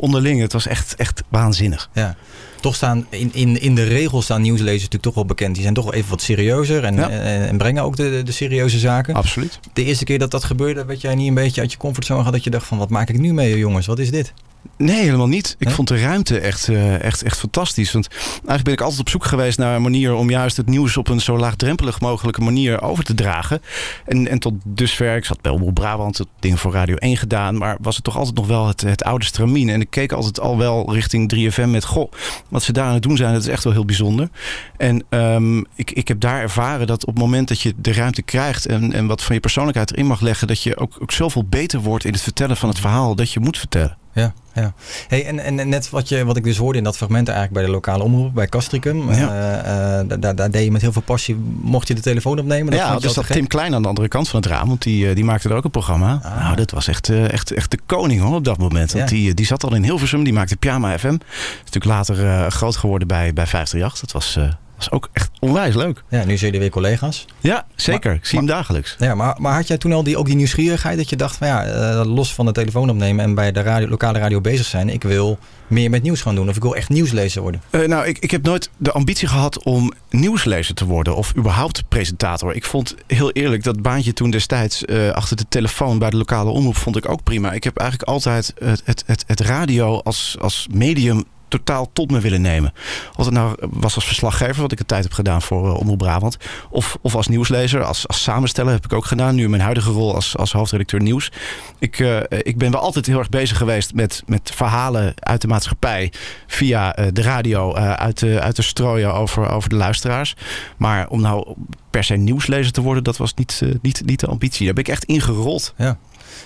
onderling. Het was echt, echt waanzinnig. Ja. Toch staan in, in, in de regels staan nieuwslezers natuurlijk toch wel bekend. Die zijn toch wel even wat serieuzer en, Ja. en, en brengen ook de, de, de serieuze zaken. Absoluut. De eerste keer dat dat gebeurde, werd jij niet een beetje uit je comfortzone gehad dat je dacht van wat maak ik nu mee jongens, wat is dit? Nee, helemaal niet. Ik vond de ruimte echt, eh, echt, echt fantastisch. Want eigenlijk ben ik altijd op zoek geweest naar een manier om juist het nieuws op een zo laagdrempelig mogelijke manier over te dragen. En, en tot dusver, ik zat bij Omroep Brabant, het dingen voor Radio 1 gedaan, maar was het toch altijd nog wel het, het oude stramien. En ik keek altijd al wel richting 3FM met, goh, wat ze daar aan het doen zijn, dat is echt wel heel bijzonder. En ehm, ik, ik heb daar ervaren dat op het moment dat je de ruimte krijgt en, en wat van je persoonlijkheid erin mag leggen, dat je ook, ook zoveel beter wordt in het vertellen van het verhaal dat je moet vertellen. Ja, ja. Hey, en, en net wat, je, wat ik dus hoorde in dat fragment eigenlijk bij de lokale omroep, bij Castricum. Ja. eh, eh, daar, daar deed je met heel veel passie, mocht je de telefoon opnemen. Dat ja, dus dat. Tim Klein aan de andere kant van het raam. Want die, eh, die maakte er ook een programma. Nou, dat was echt, echt, echt de koning hoor, op dat moment. Want Ja. die, die zat al in Hilversum. Die maakte Pyjama FM. Is natuurlijk later groot geworden bij, bij 538. Dat was, was ook echt onwijs leuk. Ja, nu zijn jullie weer collega's. Ja, zeker. ik zie hem dagelijks. Ja, maar, maar had jij toen al die, ook die nieuwsgierigheid dat je dacht van ja, eh, los van de telefoon opnemen en bij de radio, lokale radio bezig zijn, ik wil meer met nieuws gaan doen of ik wil echt nieuwslezer worden? Eh, nou, ik, ik heb nooit de ambitie gehad om nieuwslezer te worden of überhaupt presentator. Ik vond heel eerlijk dat baantje toen destijds eh, achter de telefoon bij de lokale omroep vond ik ook prima. Ik heb eigenlijk altijd het, het, het, het radio als, als medium totaal tot me willen nemen. Of het nou was als verslaggever, wat ik een tijd heb gedaan voor uh, Omroep Brabant. Of, of als nieuwslezer, als, als samensteller heb ik ook gedaan. Nu in mijn huidige rol als, als hoofdredacteur nieuws. Ik, uh, ik ben wel altijd heel erg bezig geweest met, met verhalen uit de maatschappij. Via de radio uit, de, uit te strooien over, over de luisteraars. Maar om nou per se nieuwslezer te worden, dat was niet, niet, niet de ambitie. Daar ben ik echt ingerold. Ja.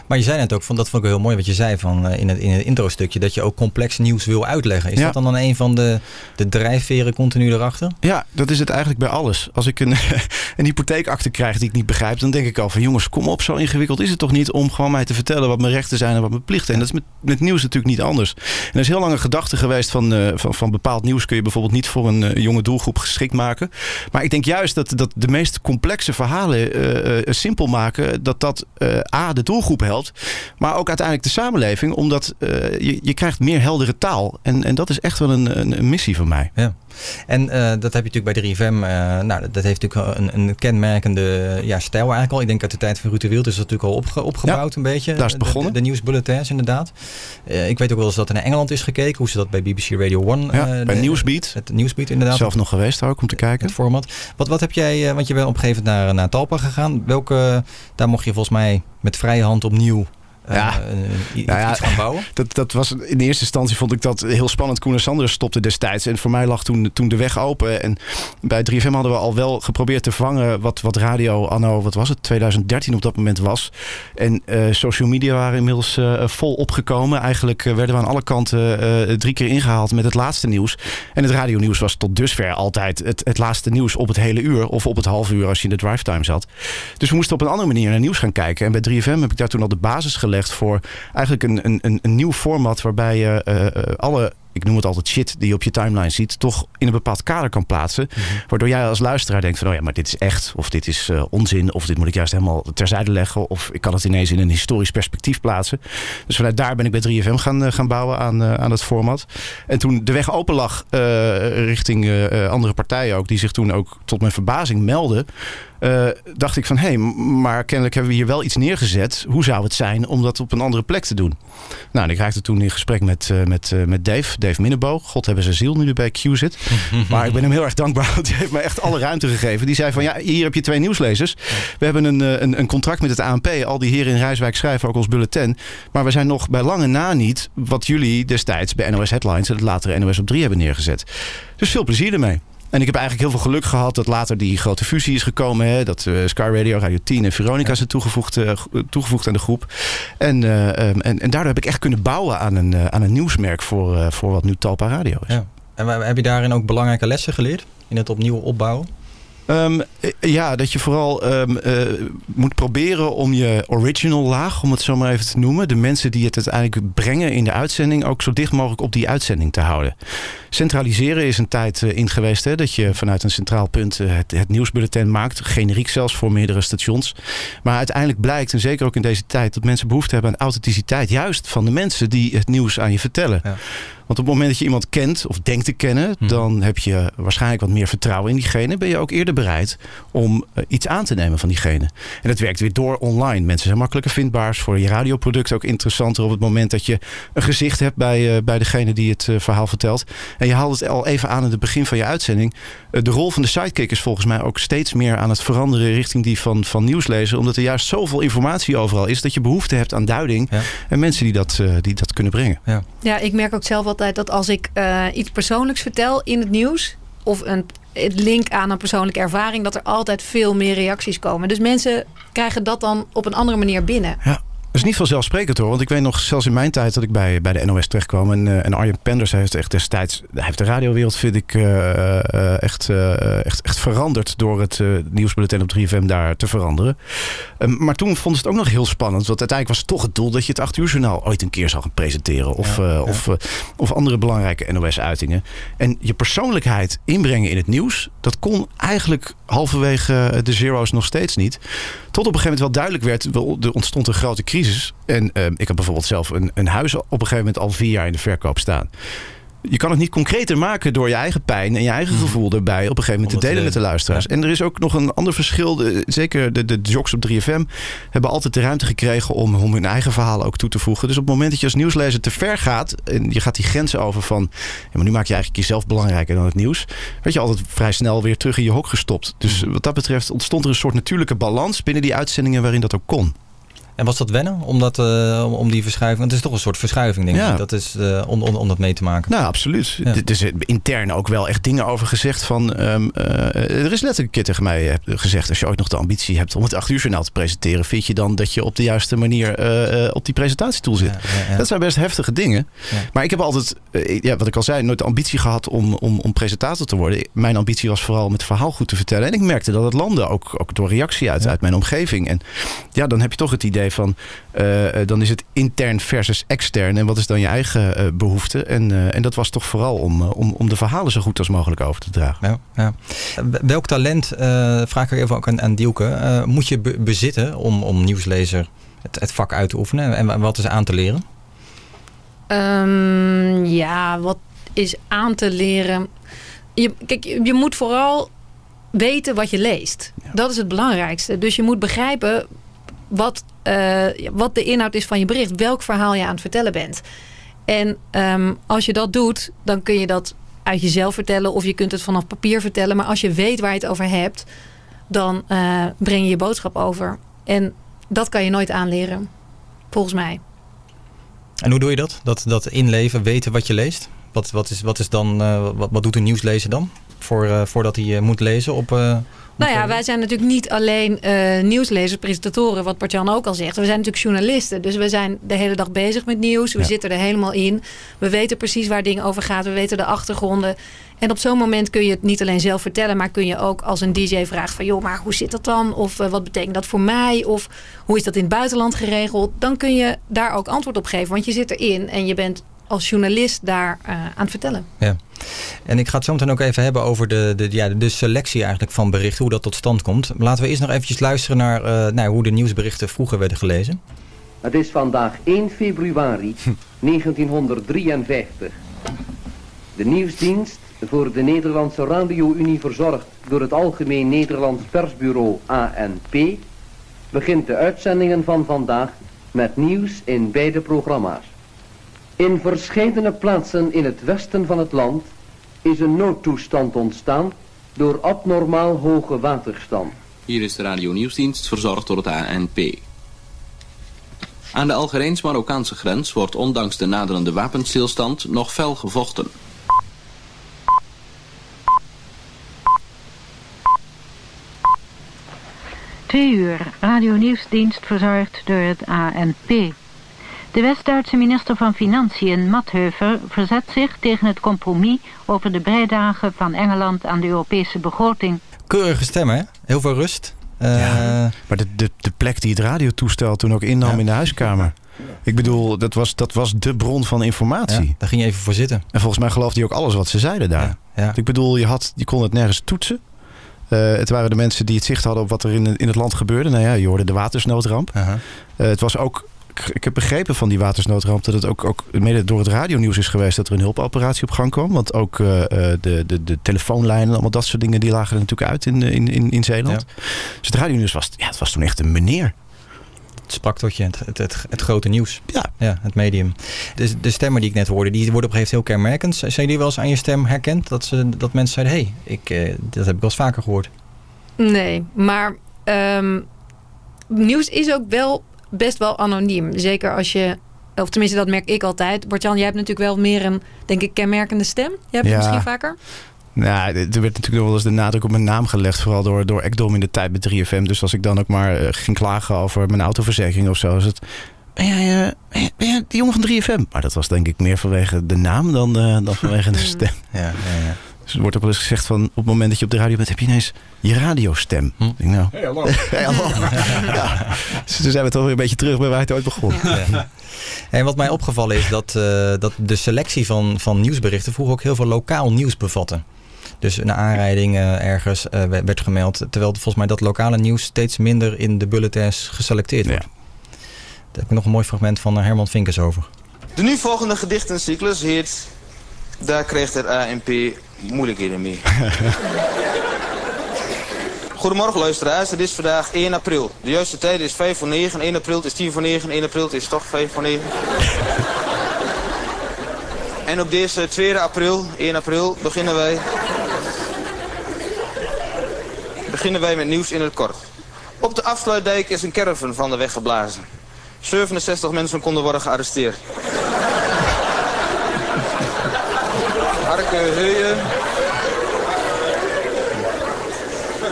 Maar je zei net ook, van, dat vond ik heel mooi wat je zei van, uh, in, het, in het intro-stukje, dat je ook complex nieuws wil uitleggen. Is Ja. dat dan, dan een van de, de drijfveren continu erachter? Ja, dat is het eigenlijk bij alles. Als ik een, een hypotheekakte krijg die ik niet begrijp, dan denk ik al van jongens, kom op, zo ingewikkeld is het toch niet om gewoon mij te vertellen wat mijn rechten zijn en wat mijn plichten. En dat is met, met nieuws natuurlijk niet anders. En er is heel lang een gedachte geweest van, uh, van, van bepaald nieuws kun je bijvoorbeeld niet voor een uh, jonge doelgroep geschikt maken. Maar ik denk juist dat, dat de meest complexe verhalen uh, simpel maken, dat dat A, de doelgroep helpt, maar ook uiteindelijk de samenleving, omdat je, je krijgt meer heldere taal. En, en dat is echt wel een, een, een missie van mij. Ja. En uh, dat heb je natuurlijk bij 3FM. Uh, nou, dat heeft natuurlijk een, een kenmerkende ja, stijl eigenlijk al. Ik denk uit de tijd van Ruud de Wild is dat natuurlijk al opge opgebouwd ja, een beetje. Daar is het begonnen. De, de nieuwsbulletins inderdaad. Uh, ik weet ook wel eens dat er naar Engeland is gekeken. Hoe ze dat bij BBC Radio 1... Ja, bij de, Newsbeat. Het Newsbeat inderdaad. Zelf nog geweest ook om te kijken. Het format. Wat, wat heb jij... want je bent op een gegeven moment naar, naar Talpa gegaan. Welke... Daar mocht je volgens mij met vrije hand opnieuw ja. Uh, nou ja, iets gaan bouwen? Dat, dat was, in de eerste instantie vond ik dat heel spannend. Koen en Sanders stopte destijds. En voor mij lag toen, toen de weg open. En bij 3FM hadden we al wel geprobeerd te vangen wat, wat radio anno, wat was het, 2013 op dat moment was. En uh, social media waren inmiddels uh, vol opgekomen. Eigenlijk werden we aan alle kanten drie keer ingehaald met het laatste nieuws. En het radionieuws was tot dusver altijd het, het laatste nieuws op het hele uur. Of op het half uur als je in de drive time zat. Dus we moesten op een andere manier naar nieuws gaan kijken. En bij 3FM heb ik daar toen al de basis gelegd voor eigenlijk een, een, een nieuw format waarbij je uh, alle ik noem het altijd shit die je op je timeline ziet, toch in een bepaald kader kan plaatsen. Mhm. Waardoor jij als luisteraar denkt van, oh ja, maar dit is echt, of dit is uh, onzin, of dit moet ik juist helemaal terzijde leggen, of ik kan het ineens in een historisch perspectief plaatsen. Dus vanuit daar ben ik bij 3FM gaan, uh, gaan bouwen aan, uh, aan het format. En toen de weg open lag richting andere partijen ook, die zich toen ook tot mijn verbazing melden. Uh, dacht ik van, hé, hey, maar kennelijk hebben we hier wel iets neergezet. Hoe zou het zijn om dat op een andere plek te doen? Nou, en ik raakte toen in gesprek met, uh, met, uh, met Dave, Dave Minneboog. God hebben zijn ziel nu die bij Q zit. maar ik ben hem heel erg dankbaar, want hij heeft me echt alle ruimte gegeven. Die zei van, ja, hier heb je twee nieuwslezers. We hebben een, een, een contract met het ANP. Al die heren in Rijswijk schrijven ook ons bulletin. Maar we zijn nog bij lange na niet wat jullie destijds bij NOS Headlines... en het latere NOS op 3 hebben neergezet. Dus veel plezier ermee. En ik heb eigenlijk heel veel geluk gehad dat later die grote fusie is gekomen. Hè? Dat uh, Sky Radio, Radio 10 en Veronica zijn toegevoegd, uh, toegevoegd aan de groep. En, uh, um, en, en daardoor heb ik echt kunnen bouwen aan een, aan een nieuwsmerk voor, voor wat nu Talpa Radio is. Ja. En heb je daarin ook belangrijke lessen geleerd? In het opnieuw opbouwen? Um, ja, dat je vooral um, uh, moet proberen om je original laag, om het zo maar even te noemen, de mensen die het uiteindelijk brengen in de uitzending, ook zo dicht mogelijk op die uitzending te houden. Centraliseren is een tijd uh, hè, dat je vanuit een centraal punt het, het nieuwsbulletin maakt, generiek zelfs voor meerdere stations. Maar uiteindelijk blijkt, en zeker ook in deze tijd, dat mensen behoefte hebben aan authenticiteit, juist van de mensen die het nieuws aan je vertellen. Ja. Want op het moment dat je iemand kent of denkt te kennen, hmm. dan heb je waarschijnlijk wat meer vertrouwen in diegene. Ben je ook eerder bereid om uh, iets aan te nemen van diegene. En dat werkt weer door online. Mensen zijn makkelijker vindbaar. Voor je radioproduct ook interessanter op het moment dat je een gezicht hebt bij, uh, bij degene die het uh, verhaal vertelt. En je haalt het al even aan in het begin van je uitzending. de rol van de sidekick is volgens mij ook steeds meer aan het veranderen richting die van, van nieuwslezer. Omdat er juist zoveel informatie overal is dat je behoefte hebt aan duiding. Ja. En mensen die dat, die dat kunnen brengen. Ja. ja, ik merk ook zelf wat dat als ik uh, iets persoonlijks vertel in het nieuws... of een het link aan een persoonlijke ervaring... dat er altijd veel meer reacties komen. Dus mensen krijgen dat dan op een andere manier binnen. Ja. Is niet vanzelfsprekend hoor. Want ik weet nog, zelfs in mijn tijd dat ik bij, bij de NOS terechtkwam. En, uh, en Arjen Penders heeft echt destijds. Hij heeft de radiowereld, vind ik, uh, uh, echt, echt, echt veranderd. door het nieuwsbulletin op 3FM daar te veranderen. Um, maar toen vond het ook nog heel spannend. Want uiteindelijk was het toch het doel dat je het 8 uur journaal ooit een keer zou gaan presenteren. Of, ja, ja. of, of andere belangrijke NOS-uitingen. En je persoonlijkheid inbrengen in het nieuws. dat kon eigenlijk halverwege de zero's nog steeds niet. Tot op een gegeven moment wel duidelijk werd. er ontstond een grote crisis. En uh, ik heb bijvoorbeeld zelf een, een huis op een gegeven moment al vier jaar in de verkoop staan. Je kan het niet concreter maken door je eigen pijn en je eigen gevoel erbij op een gegeven moment te delen met de luisteraars. En er is ook nog een ander verschil. Zeker de, de jocks op 3FM hebben altijd de ruimte gekregen om, om hun eigen verhalen ook toe te voegen. Dus op het moment dat je als nieuwslezer te ver gaat en je gaat die grenzen over van, ja, maar nu maak je eigenlijk jezelf belangrijker dan het nieuws, werd je altijd vrij snel weer terug in je hok gestopt. Dus wat dat betreft ontstond er een soort natuurlijke balans binnen die uitzendingen waarin dat ook kon. En was dat wennen om, dat, uh, om die verschuiving? Het is toch een soort verschuiving, denk ja. ik. Dat is, uh, om, om, om dat mee te maken. Nou, absoluut. Ja. Er is intern ook wel echt dingen over gezegd van... Um, uh, er is letterlijk een keer tegen mij gezegd... als je ooit nog de ambitie hebt om het 8 uur journaal te presenteren... vind je dan dat je op de juiste manier op die presentatietool zit. Ja, dat zijn best heftige dingen. Maar ik heb altijd, ja, wat ik al zei... nooit de ambitie gehad om, om, om presentator te worden. Mijn ambitie was vooral om het verhaal goed te vertellen. En ik merkte dat het landde, ook, ook door reactie uit, uit mijn omgeving. En ja, dan heb je toch het idee van uh, dan is het intern versus extern. En wat is dan je eigen uh, behoefte? En, uh, en dat was toch vooral om, om, om de verhalen zo goed als mogelijk over te dragen. Ja, ja. Welk talent, vraag ik even ook aan, aan Dielke, moet je be bezitten om, om nieuwslezer het, het vak uit te oefenen? En wat is aan te leren? Um, ja, wat is aan te leren? Je, kijk, je moet vooral weten wat je leest. Ja. Dat is het belangrijkste. Dus je moet begrijpen wat, uh, wat de inhoud is van je bericht. Welk verhaal je aan het vertellen bent. En um, als je dat doet, dan kun je dat uit jezelf vertellen. Of je kunt het vanaf papier vertellen. Maar als je weet waar je het over hebt, dan uh, breng je je boodschap over. En dat kan je nooit aanleren, volgens mij. En hoe doe je dat? Dat, dat inleven, weten wat je leest? Wat, wat, is, wat, is dan, uh, wat, wat doet een nieuwslezer dan? Voor, voordat hij moet lezen op, nou ja, wij zijn natuurlijk niet alleen uh, nieuwslezers, presentatoren, wat Bartjan ook al zegt. We zijn natuurlijk journalisten. Dus we zijn de hele dag bezig met nieuws. We ja. zitten er helemaal in. We weten precies waar dingen over gaan. We weten de achtergronden. En op zo'n moment kun je het niet alleen zelf vertellen, maar kun je ook als een DJ vragen van joh, maar hoe zit dat dan? Of uh, wat betekent dat voor mij? Of hoe is dat in het buitenland geregeld? Dan kun je daar ook antwoord op geven, want je zit erin en je bent als journalist daar uh, aan het vertellen. Ja. En ik ga het zo meteen ook even hebben over de, de, ja, de selectie eigenlijk van berichten, hoe dat tot stand komt. Laten we eerst nog eventjes luisteren naar, uh, naar hoe de nieuwsberichten vroeger werden gelezen. Het is vandaag 1 februari 1953. De nieuwsdienst voor de Nederlandse Radio-Unie verzorgd door het Algemeen Nederlands Persbureau ANP begint de uitzendingen van vandaag met nieuws in beide programma's. In verscheidene plaatsen in het westen van het land is een noodtoestand ontstaan door abnormaal hoge waterstand. Hier is de radio nieuwsdienst verzorgd door het ANP. Aan de Algerijns-Marokkaanse grens wordt ondanks de naderende wapenstilstand nog fel gevochten. Twee uur, radio nieuwsdienst verzorgd door het ANP. De West-Duitse minister van Financiën, Matheuver, verzet zich tegen het compromis over de bijdrage van Engeland aan de Europese begroting. Keurige stem, hè? Heel veel rust. Uh, ja, maar de, de, de plek die het radiotoestel toen ook innam in de huiskamer. Ik bedoel, dat was, dat was de bron van informatie. Ja, daar ging je even voor zitten. En volgens mij geloofde hij ook alles wat ze zeiden daar. Ja, Ik bedoel, je, had, je kon het nergens toetsen. Uh, het waren de mensen die het zicht hadden op wat er in, in het land gebeurde. Nou ja, je hoorde de watersnoodramp. Uh -huh. uh, het was ook ik heb begrepen van die watersnoodramp dat het ook, ook mede door het radionieuws is geweest dat er een hulpoperatie op gang kwam. Want ook uh, de, de, de telefoonlijnen, allemaal dat soort dingen, die lagen er natuurlijk uit in, in, in, in Zeeland. Ja. Dus het radionieuws was, ja, het was toen echt een meneer. Het sprak tot je, het, het, het, het, grote nieuws. Ja. ja het medium. Dus de stemmen die ik net hoorde, die worden op een gegeven moment heel kenmerkend. Zijn jullie wel eens aan je stem herkend? Dat, ze, dat mensen zeiden, hé, hey, ik, uh, dat heb ik wel eens vaker gehoord. Nee, maar um, nieuws is ook wel best wel anoniem. Zeker als je, of tenminste dat merk ik altijd. Bartjan, jij hebt natuurlijk wel meer een, denk ik, kenmerkende stem. Jij hebt ja. het misschien vaker? Nou, er werd natuurlijk nog wel eens de nadruk op mijn naam gelegd. Vooral door, door Ekdom in de tijd met 3FM. Dus als ik dan ook maar uh, ging klagen over mijn autoverzekering of zo... is het... Ben jij, uh, ben, jij, ben jij die jongen van 3FM? Maar dat was denk ik meer vanwege de naam dan, uh, dan vanwege de stem. Ja, ja, ja. Dus er wordt ook wel eens gezegd van op het moment dat je op de radio bent, heb je ineens je radiostem. Hm? Denk nou. Hey, hallo. hey, hallo. ja. Dus toen zijn we toch weer een beetje terug bij waar het ooit begon. Ja. En wat mij opgevallen is dat, uh, dat de selectie van, van nieuwsberichten vroeger ook heel veel lokaal nieuws bevatte. Dus een aanrijding uh, ergens uh, werd gemeld. Terwijl volgens mij dat lokale nieuws steeds minder in de bulletins geselecteerd wordt. Ja. Daar heb ik nog een mooi fragment van Herman Vinkers over. De nu volgende gedichtencyclus heet... Daar kreeg het ANP moeilijkheden mee. Goedemorgen luisteraars, het is vandaag 1 april. De juiste tijd is 5 voor 9, 1 april is 10 voor 9, 1 april is toch 5 voor 9. en op deze 2 april, 1 april, beginnen wij... beginnen wij met nieuws in het kort. Op de afsluitdijk is een caravan van de weg geblazen. 67 mensen konden worden gearresteerd. Harke Heuyen.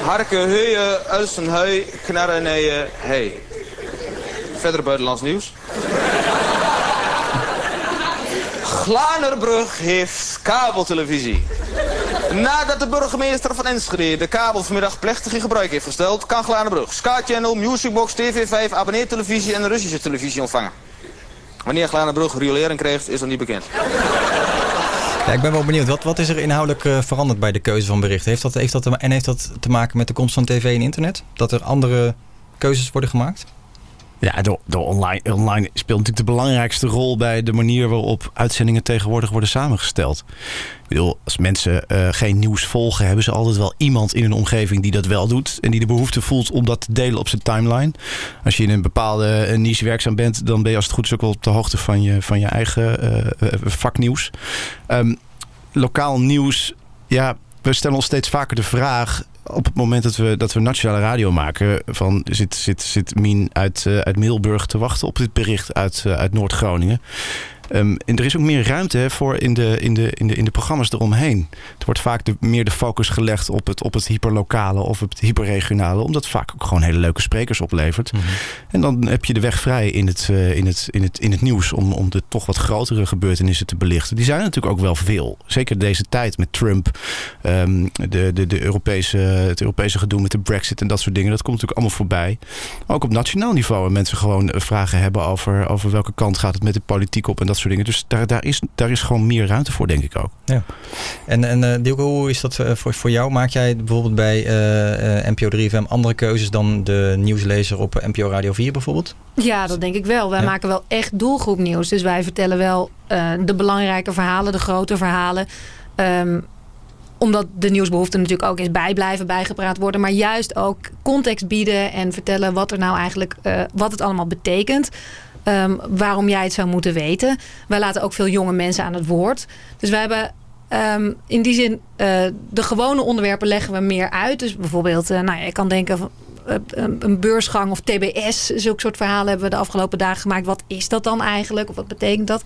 Harke Heuyen, Ulsenhui, Knarreneeën, hey. Verder buitenlands nieuws. Glanerbrug heeft kabeltelevisie. Nadat de burgemeester van Enschede de kabel vanmiddag plechtig in gebruik heeft gesteld... kan Glanerbrug Sky Channel, Musicbox, TV5, abonneertelevisie en Russische televisie ontvangen. Wanneer Glanerbrug riolering krijgt, is nog niet bekend. Ja, ik ben wel benieuwd. Wat, wat is er inhoudelijk uh, veranderd bij de keuze van berichten? Heeft dat, heeft dat en heeft dat te maken met de komst van tv en internet? Dat er andere keuzes worden gemaakt? Ja, de, de online, online speelt natuurlijk de belangrijkste rol bij de manier waarop uitzendingen tegenwoordig worden samengesteld. Ik bedoel, als mensen uh, geen nieuws volgen, hebben ze altijd wel iemand in hun omgeving die dat wel doet. En die de behoefte voelt om dat te delen op zijn timeline. Als je in een bepaalde uh, niche werkzaam bent, dan ben je als het goed is ook wel op de hoogte van je, van je eigen uh, vaknieuws. Um, lokaal nieuws, ja, we stellen ons steeds vaker de vraag op het moment dat we, dat we nationale radio maken... Van, zit, zit, zit Mien uit, uh, uit Middelburg te wachten op dit bericht uit, uh, uit Noord-Groningen. Um, en er is ook meer ruimte hè, voor in de, in, de, in, de, in de programma's eromheen. Er wordt vaak de, meer de focus gelegd op het, op het hyperlokale of het hyperregionale. Omdat het vaak ook gewoon hele leuke sprekers oplevert. Mm -hmm. En dan heb je de weg vrij in het, uh, in het, in het, in het nieuws om, om de toch wat grotere gebeurtenissen te belichten. Die zijn natuurlijk ook wel veel. Zeker deze tijd met Trump, um, de, de, de Europese het Europese gedoe met de brexit en dat soort dingen. Dat komt natuurlijk allemaal voorbij. Ook op nationaal niveau. En mensen gewoon vragen hebben over, over welke kant gaat het met de politiek op en dat soort dingen. Dus daar, daar, is, daar is gewoon meer ruimte voor, denk ik ook. Ja. En, en uh, Dilke, hoe is dat voor, voor jou? Maak jij bijvoorbeeld bij uh, NPO 3FM andere keuzes dan de nieuwslezer op NPO Radio 4 bijvoorbeeld? Ja, dat denk ik wel. Wij maken wel echt doelgroepnieuws. Dus wij vertellen wel uh, de belangrijke verhalen, de grote verhalen. Um, omdat de nieuwsbehoefte natuurlijk ook eens bijblijven, bijgepraat worden. Maar juist ook context bieden en vertellen wat er nou eigenlijk, uh, wat het allemaal betekent. Um, waarom jij het zou moeten weten. Wij laten ook veel jonge mensen aan het woord. Dus wij hebben um, in die zin, uh, de gewone onderwerpen leggen we meer uit. Dus bijvoorbeeld, uh, nou ja, je kan denken van een beursgang of TBS. Zulke soort verhalen hebben we de afgelopen dagen gemaakt. Wat is dat dan eigenlijk? Of wat betekent dat?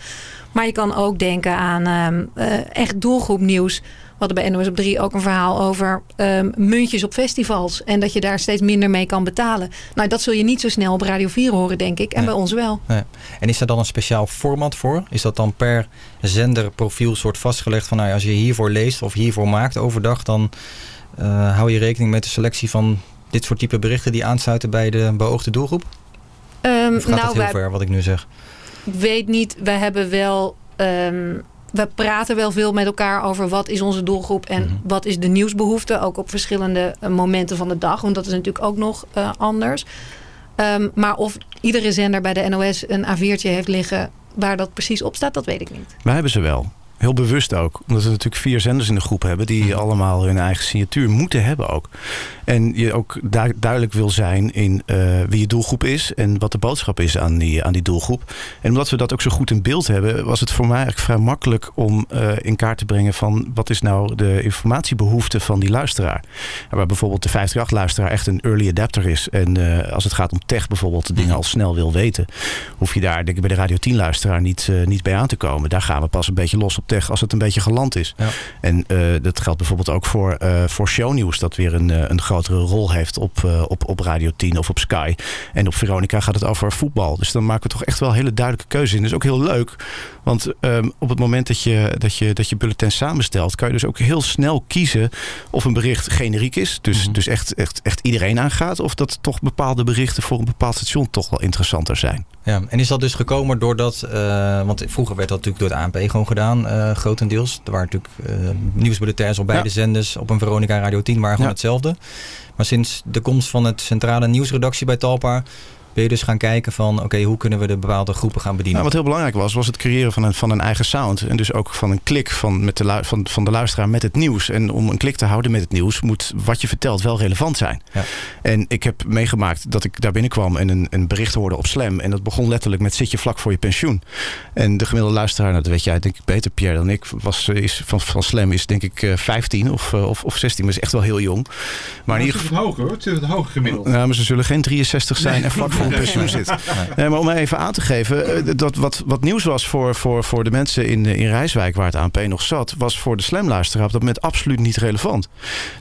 Maar je kan ook denken aan uh, echt doelgroepnieuws. We hadden bij NOS op 3 ook een verhaal over um, muntjes op festivals. En dat je daar steeds minder mee kan betalen. Nou, dat zul je niet zo snel op Radio 4 horen, denk ik. En nee. bij ons wel. Nee. En is er dan een speciaal format voor? Is dat dan per zenderprofiel soort vastgelegd van... Nou ja, als je hiervoor leest of hiervoor maakt overdag... dan uh, hou je rekening met de selectie van dit soort type berichten... die aansluiten bij de beoogde doelgroep? Um, of gaat nou, dat heel wij, ver, wat ik nu zeg? Ik weet niet. We hebben wel... Um, we praten wel veel met elkaar over wat is onze doelgroep en mm -hmm. wat is de nieuwsbehoefte. Ook op verschillende uh, momenten van de dag. Want dat is natuurlijk ook nog uh, anders. Um, maar of iedere zender bij de NOS een A4'tje heeft liggen waar dat precies op staat, dat weet ik niet. Wij hebben ze wel. Heel bewust ook. Omdat we natuurlijk vier zenders in de groep hebben... die allemaal hun eigen signatuur moeten hebben ook. En je ook du duidelijk wil zijn in uh, wie je doelgroep is... en wat de boodschap is aan die, aan die doelgroep. En omdat we dat ook zo goed in beeld hebben... was het voor mij eigenlijk vrij makkelijk om uh, in kaart te brengen... van wat is nou de informatiebehoefte van die luisteraar. En waar bijvoorbeeld de 538-luisteraar echt een early adapter is... en uh, als het gaat om tech bijvoorbeeld de dingen al snel wil weten... hoef je daar denk ik bij de Radio 10-luisteraar niet, niet bij aan te komen. Daar gaan we pas een beetje los op als het een beetje geland is. Ja. En uh, dat geldt bijvoorbeeld ook voor, uh, voor shownieuws. Dat weer een, uh, een grotere rol heeft op, op, op Radio 10 of op Sky. En op Veronica gaat het over voetbal. Dus dan maken we toch echt wel hele duidelijke keuzes in. Dat is ook heel leuk. Want um, op het moment dat je, dat, je, dat je bulletin samenstelt... kan je dus ook heel snel kiezen of een bericht generiek is. Dus, mm -hmm. dus echt, echt, echt iedereen aangaat. Of dat toch bepaalde berichten voor een bepaald station toch wel interessanter zijn. Ja, en is dat dus gekomen doordat... Uh, want vroeger werd dat natuurlijk door het ANP gewoon gedaan, uh, grotendeels. Er waren natuurlijk uh, nieuwsbulletins op beide ja. zenders. Op een Veronica Radio 10 waren gewoon ja. hetzelfde. Maar sinds de komst van het centrale nieuwsredactie bij Talpa... ben je dus gaan kijken van... oké, okay, hoe kunnen we de bepaalde groepen gaan bedienen? Nou, wat heel belangrijk was, was het creëren van een, van een eigen sound. En dus ook van een klik van, met de, van, van de luisteraar met het nieuws. En om een klik te houden met het nieuws... moet wat je vertelt wel relevant zijn. Ja. En ik heb meegemaakt dat ik daar binnenkwam... en een, een bericht hoorde op Slam. En dat begon letterlijk met zit je vlak voor je pensioen. En de gemiddelde luisteraar, nou, dat weet jij denk ik beter Pierre dan ik... Was, is, van, van Slam is denk ik 15 of, of, of 16, maar is echt wel heel jong. Maar, maar in ieder geval... hoger hoor, het is het hoger gemiddeld. Nou, maar ze zullen geen 63 zijn nee. en vlak voor pensioen. Nee, maar om even aan te geven, dat wat, wat nieuws was voor, voor, voor de mensen in, in Rijswijk, waar het ANP nog zat, was voor de slamluisteraar op dat moment absoluut niet relevant.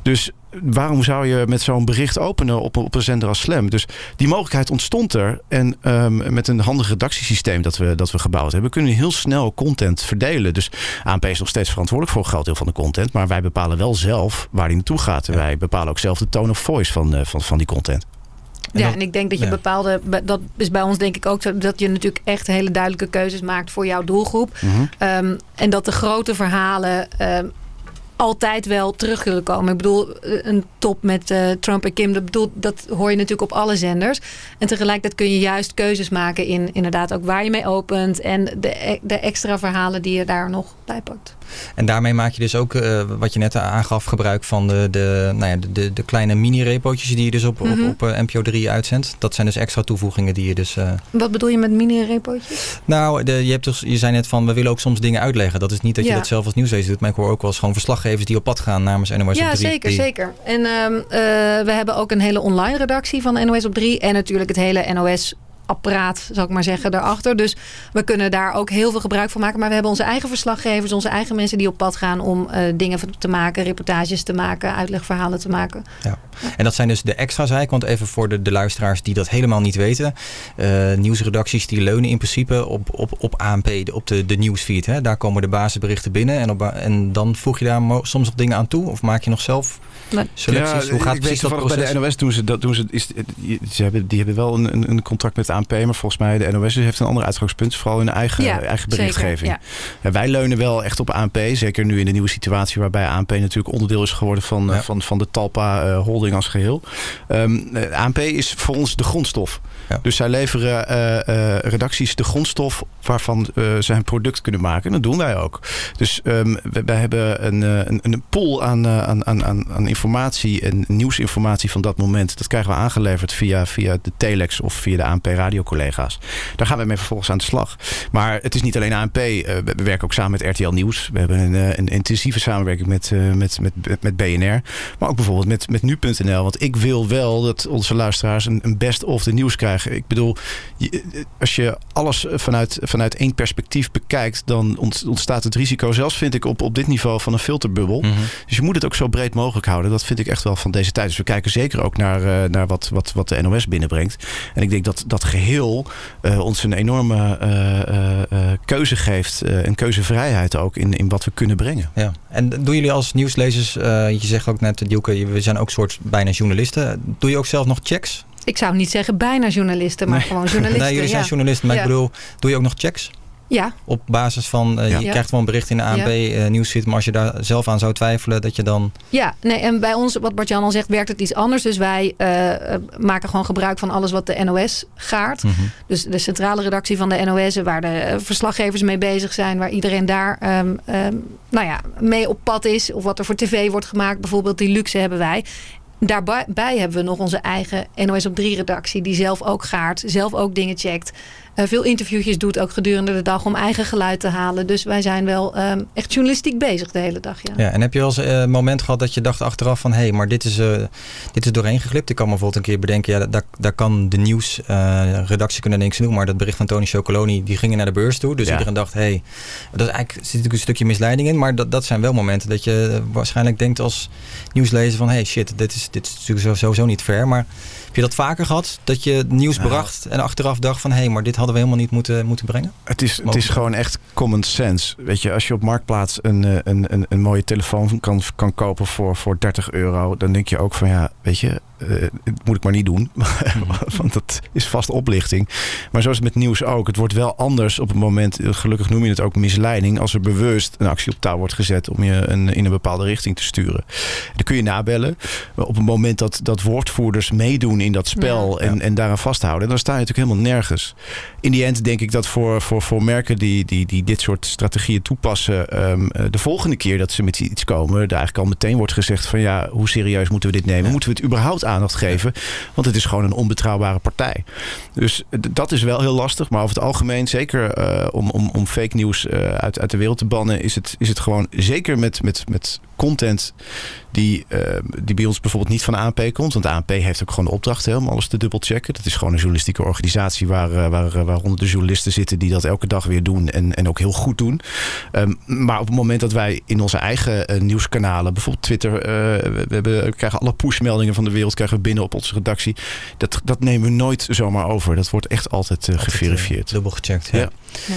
Dus waarom zou je met zo'n bericht openen op, op een zender als Slam? Dus die mogelijkheid ontstond er. En um, met een handig redactiesysteem dat we, dat we gebouwd hebben, kunnen we heel snel content verdelen. Dus ANP is nog steeds verantwoordelijk voor een groot deel van de content. Maar wij bepalen wel zelf waar die naartoe gaat. En wij bepalen ook zelf de tone of voice van, uh, van, van die content. En ja, dat, en ik denk dat je ja. bepaalde, dat is bij ons denk ik ook zo, dat je natuurlijk echt hele duidelijke keuzes maakt voor jouw doelgroep. Mhm. Mm -hmm. um, en dat de grote verhalen um, altijd wel terug zullen komen. Ik bedoel, een top met uh, Trump en Kim, dat, bedoel, dat hoor je natuurlijk op alle zenders. En tegelijkertijd kun je juist keuzes maken in inderdaad ook waar je mee opent en de, de extra verhalen die je daar nog En daarmee maak je dus ook, uh, wat je net aangaf, gebruik van de, de, nou ja, de, de, de kleine mini-repootjes die je dus op, mm -hmm. op, op uh, NPO 3 uitzendt. Dat zijn dus extra toevoegingen die je dus... Uh... Wat bedoel je met mini-repootjes? Nou, de, je, hebt dus, je zei net van, we willen ook soms dingen uitleggen. Dat is niet dat je ja. dat zelf als nieuwslezer doet, maar ik hoor ook wel eens gewoon verslaggevers die op pad gaan namens NOS ja, op 3. Ja, zeker, die... zeker. En we hebben ook een hele online redactie van NOS op 3 en natuurlijk het hele NOS apparaat, zal ik maar zeggen, daarachter. Dus we kunnen daar ook heel veel gebruik van maken. Maar we hebben onze eigen verslaggevers, onze eigen mensen die op pad gaan om uh, dingen te maken, reportages te maken, uitlegverhalen te maken. Ja. En dat zijn dus de extra zei want even voor de, de luisteraars die dat helemaal niet weten. Uh, nieuwsredacties die leunen in principe op, op, op ANP, op de, de nieuwsfeed. Hè? Daar komen de basisberichten binnen en, op, en dan voeg je daar soms nog dingen aan toe? Of maak je nog zelf selecties? Ja, Hoe gaat precies dat proces? Bij de NOS doen ze dat. Doen ze, is, ze hebben, die hebben wel een, een contract met de ANP, maar volgens mij de NOS heeft een ander uitgangspunt. Vooral in eigen, ja, eigen berichtgeving. Zeker, ja. wij leunen wel echt op ANP. Zeker nu in de nieuwe situatie waarbij ANP natuurlijk onderdeel is geworden van, van, van de Talpa uh, holding als geheel. Um, ANP is voor ons de grondstof. Dus zij leveren uh, uh, redacties de grondstof waarvan ze een product kunnen maken. En dat doen wij ook. Dus um, wij, wij, hebben een, een, een pool aan, aan, aan, aan informatie en nieuwsinformatie van dat moment. Dat krijgen we aangeleverd via, via de telex of via de ANP radiocollega's. Daar gaan we mee vervolgens aan de slag. Maar het is niet alleen ANP. we werken ook samen met RTL Nieuws. We hebben een, een intensieve samenwerking met, met, met, met BNR. Maar ook bijvoorbeeld met, met nu.nl. Want ik wil wel dat onze luisteraars een, een best of de nieuws krijgen. Ik bedoel, als je alles vanuit, vanuit één perspectief bekijkt, dan ontstaat het risico, zelfs vind ik op, op dit niveau, van een filterbubbel. Mm -hmm. Dus je moet het ook zo breed mogelijk houden. Dat vind ik echt wel van deze tijd. Dus we kijken zeker ook naar, uh, naar wat, wat, wat de NOS binnenbrengt. En ik denk dat dat geheel uh, ons een enorme uh, keuze geeft. en keuzevrijheid ook in, in wat we kunnen brengen. Ja. En doen jullie als nieuwslezers, je zegt ook net, Dielke, we zijn ook soort bijna journalisten. Doe je ook zelf nog checks? Ik zou niet zeggen bijna journalisten, maar nee. gewoon journalisten. nee, jullie zijn ja. journalisten, maar ja. ik bedoel, doe je ook nog checks? Ja. Op basis van, uh, ja. je krijgt wel een bericht in de ANP uh, nieuwsfeed, maar als je daar zelf aan zou twijfelen, dat je dan... Ja, nee, en bij ons, wat Bart-Jan al zegt, werkt het iets anders. Dus wij uh, maken gewoon gebruik van alles wat de NOS gaart. Mm -hmm. Dus de centrale redactie van de NOS, waar de verslaggevers mee bezig zijn, waar iedereen daar um, um, nou ja, mee op pad is. Of wat er voor tv wordt gemaakt, bijvoorbeeld die luxe hebben wij. Daarbij hebben we nog onze eigen NOS op 3 redactie. Die zelf ook gaart. Zelf ook dingen checkt. Uh, veel interviewtjes doet ook gedurende de dag om eigen geluid te halen. Dus wij zijn wel um, echt journalistiek bezig de hele dag. Ja. ja en heb je wel eens een uh, moment gehad dat je dacht achteraf van... hé, hey, maar dit is, uh, dit is doorheen geglipt. Ik kan me bijvoorbeeld een keer bedenken... ja, daar, daar kan de nieuwsredactie kunnen niks doen. Maar dat bericht van Tony Chocoloni, die ging naar de beurs toe. Dus ja. iedereen dacht, hé, hey, dat is eigenlijk, zit natuurlijk een stukje misleiding in. Maar dat, dat zijn wel momenten dat je waarschijnlijk denkt als nieuwslezer van... hé, hey, shit, dit is, dit is natuurlijk sowieso niet fair. Maar heb je dat vaker gehad? Dat je nieuws nou, bracht en achteraf dacht van... hé, hey, maar dit hadden we helemaal niet moeten, moeten brengen? Het is, het is gewoon echt common sense. Weet je, als je op Marktplaats een, een, een, een mooie telefoon kan, kan kopen voor, voor 30 euro... dan denk je ook van ja, weet je, uh, moet ik maar niet doen. Want dat is vast oplichting. Maar zoals met nieuws ook. Het wordt wel anders op het moment, gelukkig noem je het ook misleiding... als er bewust een actie op touw wordt gezet om je een, in een bepaalde richting te sturen. Dan kun je nabellen. Op het moment dat, dat woordvoerders meedoen in dat spel ja, en, en daaraan vasthouden... dan sta je natuurlijk helemaal nergens. In die end denk ik dat voor, voor, voor merken die, die, die dit soort strategieën toepassen... Um, de volgende keer dat ze met iets komen... er eigenlijk al meteen wordt gezegd van ja, hoe serieus moeten we dit nemen? Moeten we het überhaupt aandacht geven. Want het is gewoon een onbetrouwbare partij. Dus dat is wel heel lastig. Maar over het algemeen, zeker uh, om, om, om fake nieuws uh, uit, uit de wereld te bannen, is het, is het gewoon zeker met, met, met content die, uh, die bij ons bijvoorbeeld niet van de ANP komt. Want de ANP heeft ook gewoon de opdracht hè, om alles te dubbelchecken. Dat is gewoon een journalistieke organisatie waar, waar, waar honderden journalisten zitten die dat elke dag weer doen en, en ook heel goed doen. Um, maar op het moment dat wij in onze eigen uh, nieuwskanalen, bijvoorbeeld Twitter, uh, we, hebben, we krijgen alle pushmeldingen van de wereld krijgen we binnen op onze redactie. Dat, dat nemen we nooit zomaar over. Dat wordt echt altijd, uh, geverifieerd. dubbel gecheckt, ja. ja. ja.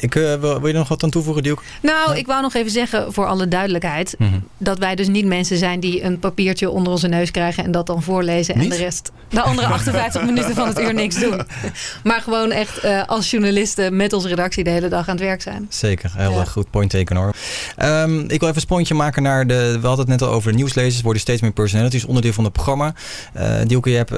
Ik, uh, wil, wil, je nog wat aan toevoegen, Dielke? Nou, ik wou nog even zeggen, voor alle duidelijkheid... Mm -hmm. dat wij dus niet mensen zijn die een papiertje onder onze neus krijgen... en dat dan voorlezen niet? en de rest... de andere 58 minuten van het uur niks doen. Maar gewoon echt uh, als journalisten met onze redactie de hele dag aan het werk zijn. Zeker, heel ja. goed point taken hoor. Um, ik wil even een spontje maken naar de... We hadden het net al over de nieuwslezers. worden steeds meer personalities, onderdeel van het programma. Uh, Dielke, je hebt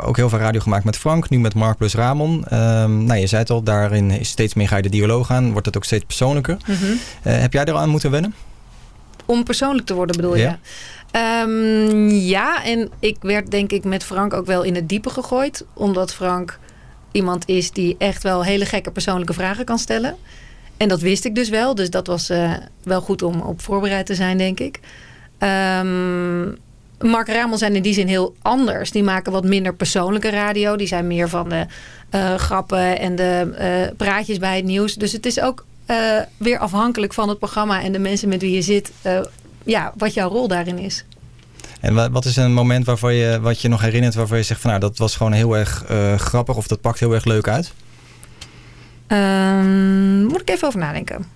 ook heel veel radio gemaakt met Frank. Nu met Mark plus Ramon. Um, nou, je zei het al, daarin is steeds meer ga je de dialoog aan, wordt het ook steeds persoonlijker. Mm -hmm. heb jij er aan moeten wennen? Om persoonlijk te worden bedoel ja. je? Um, ja, en ik werd denk ik met Frank ook wel in het diepe gegooid. Omdat Frank iemand is die echt wel hele gekke persoonlijke vragen kan stellen. En dat wist ik dus wel. Dus dat was uh, wel goed om op voorbereid te zijn, denk ik. Um, Mark Ramel zijn in die zin heel anders. Die maken wat minder persoonlijke radio. Die zijn meer van de uh, grappen en de uh, praatjes bij het nieuws. Dus het is ook uh, weer afhankelijk van het programma en de mensen met wie je zit. ja, wat jouw rol daarin is. En wat is een moment waarvan je, wat je nog herinnert waarvan je zegt van nou dat was gewoon heel erg grappig of dat pakt heel erg leuk uit? Um, moet ik even over nadenken.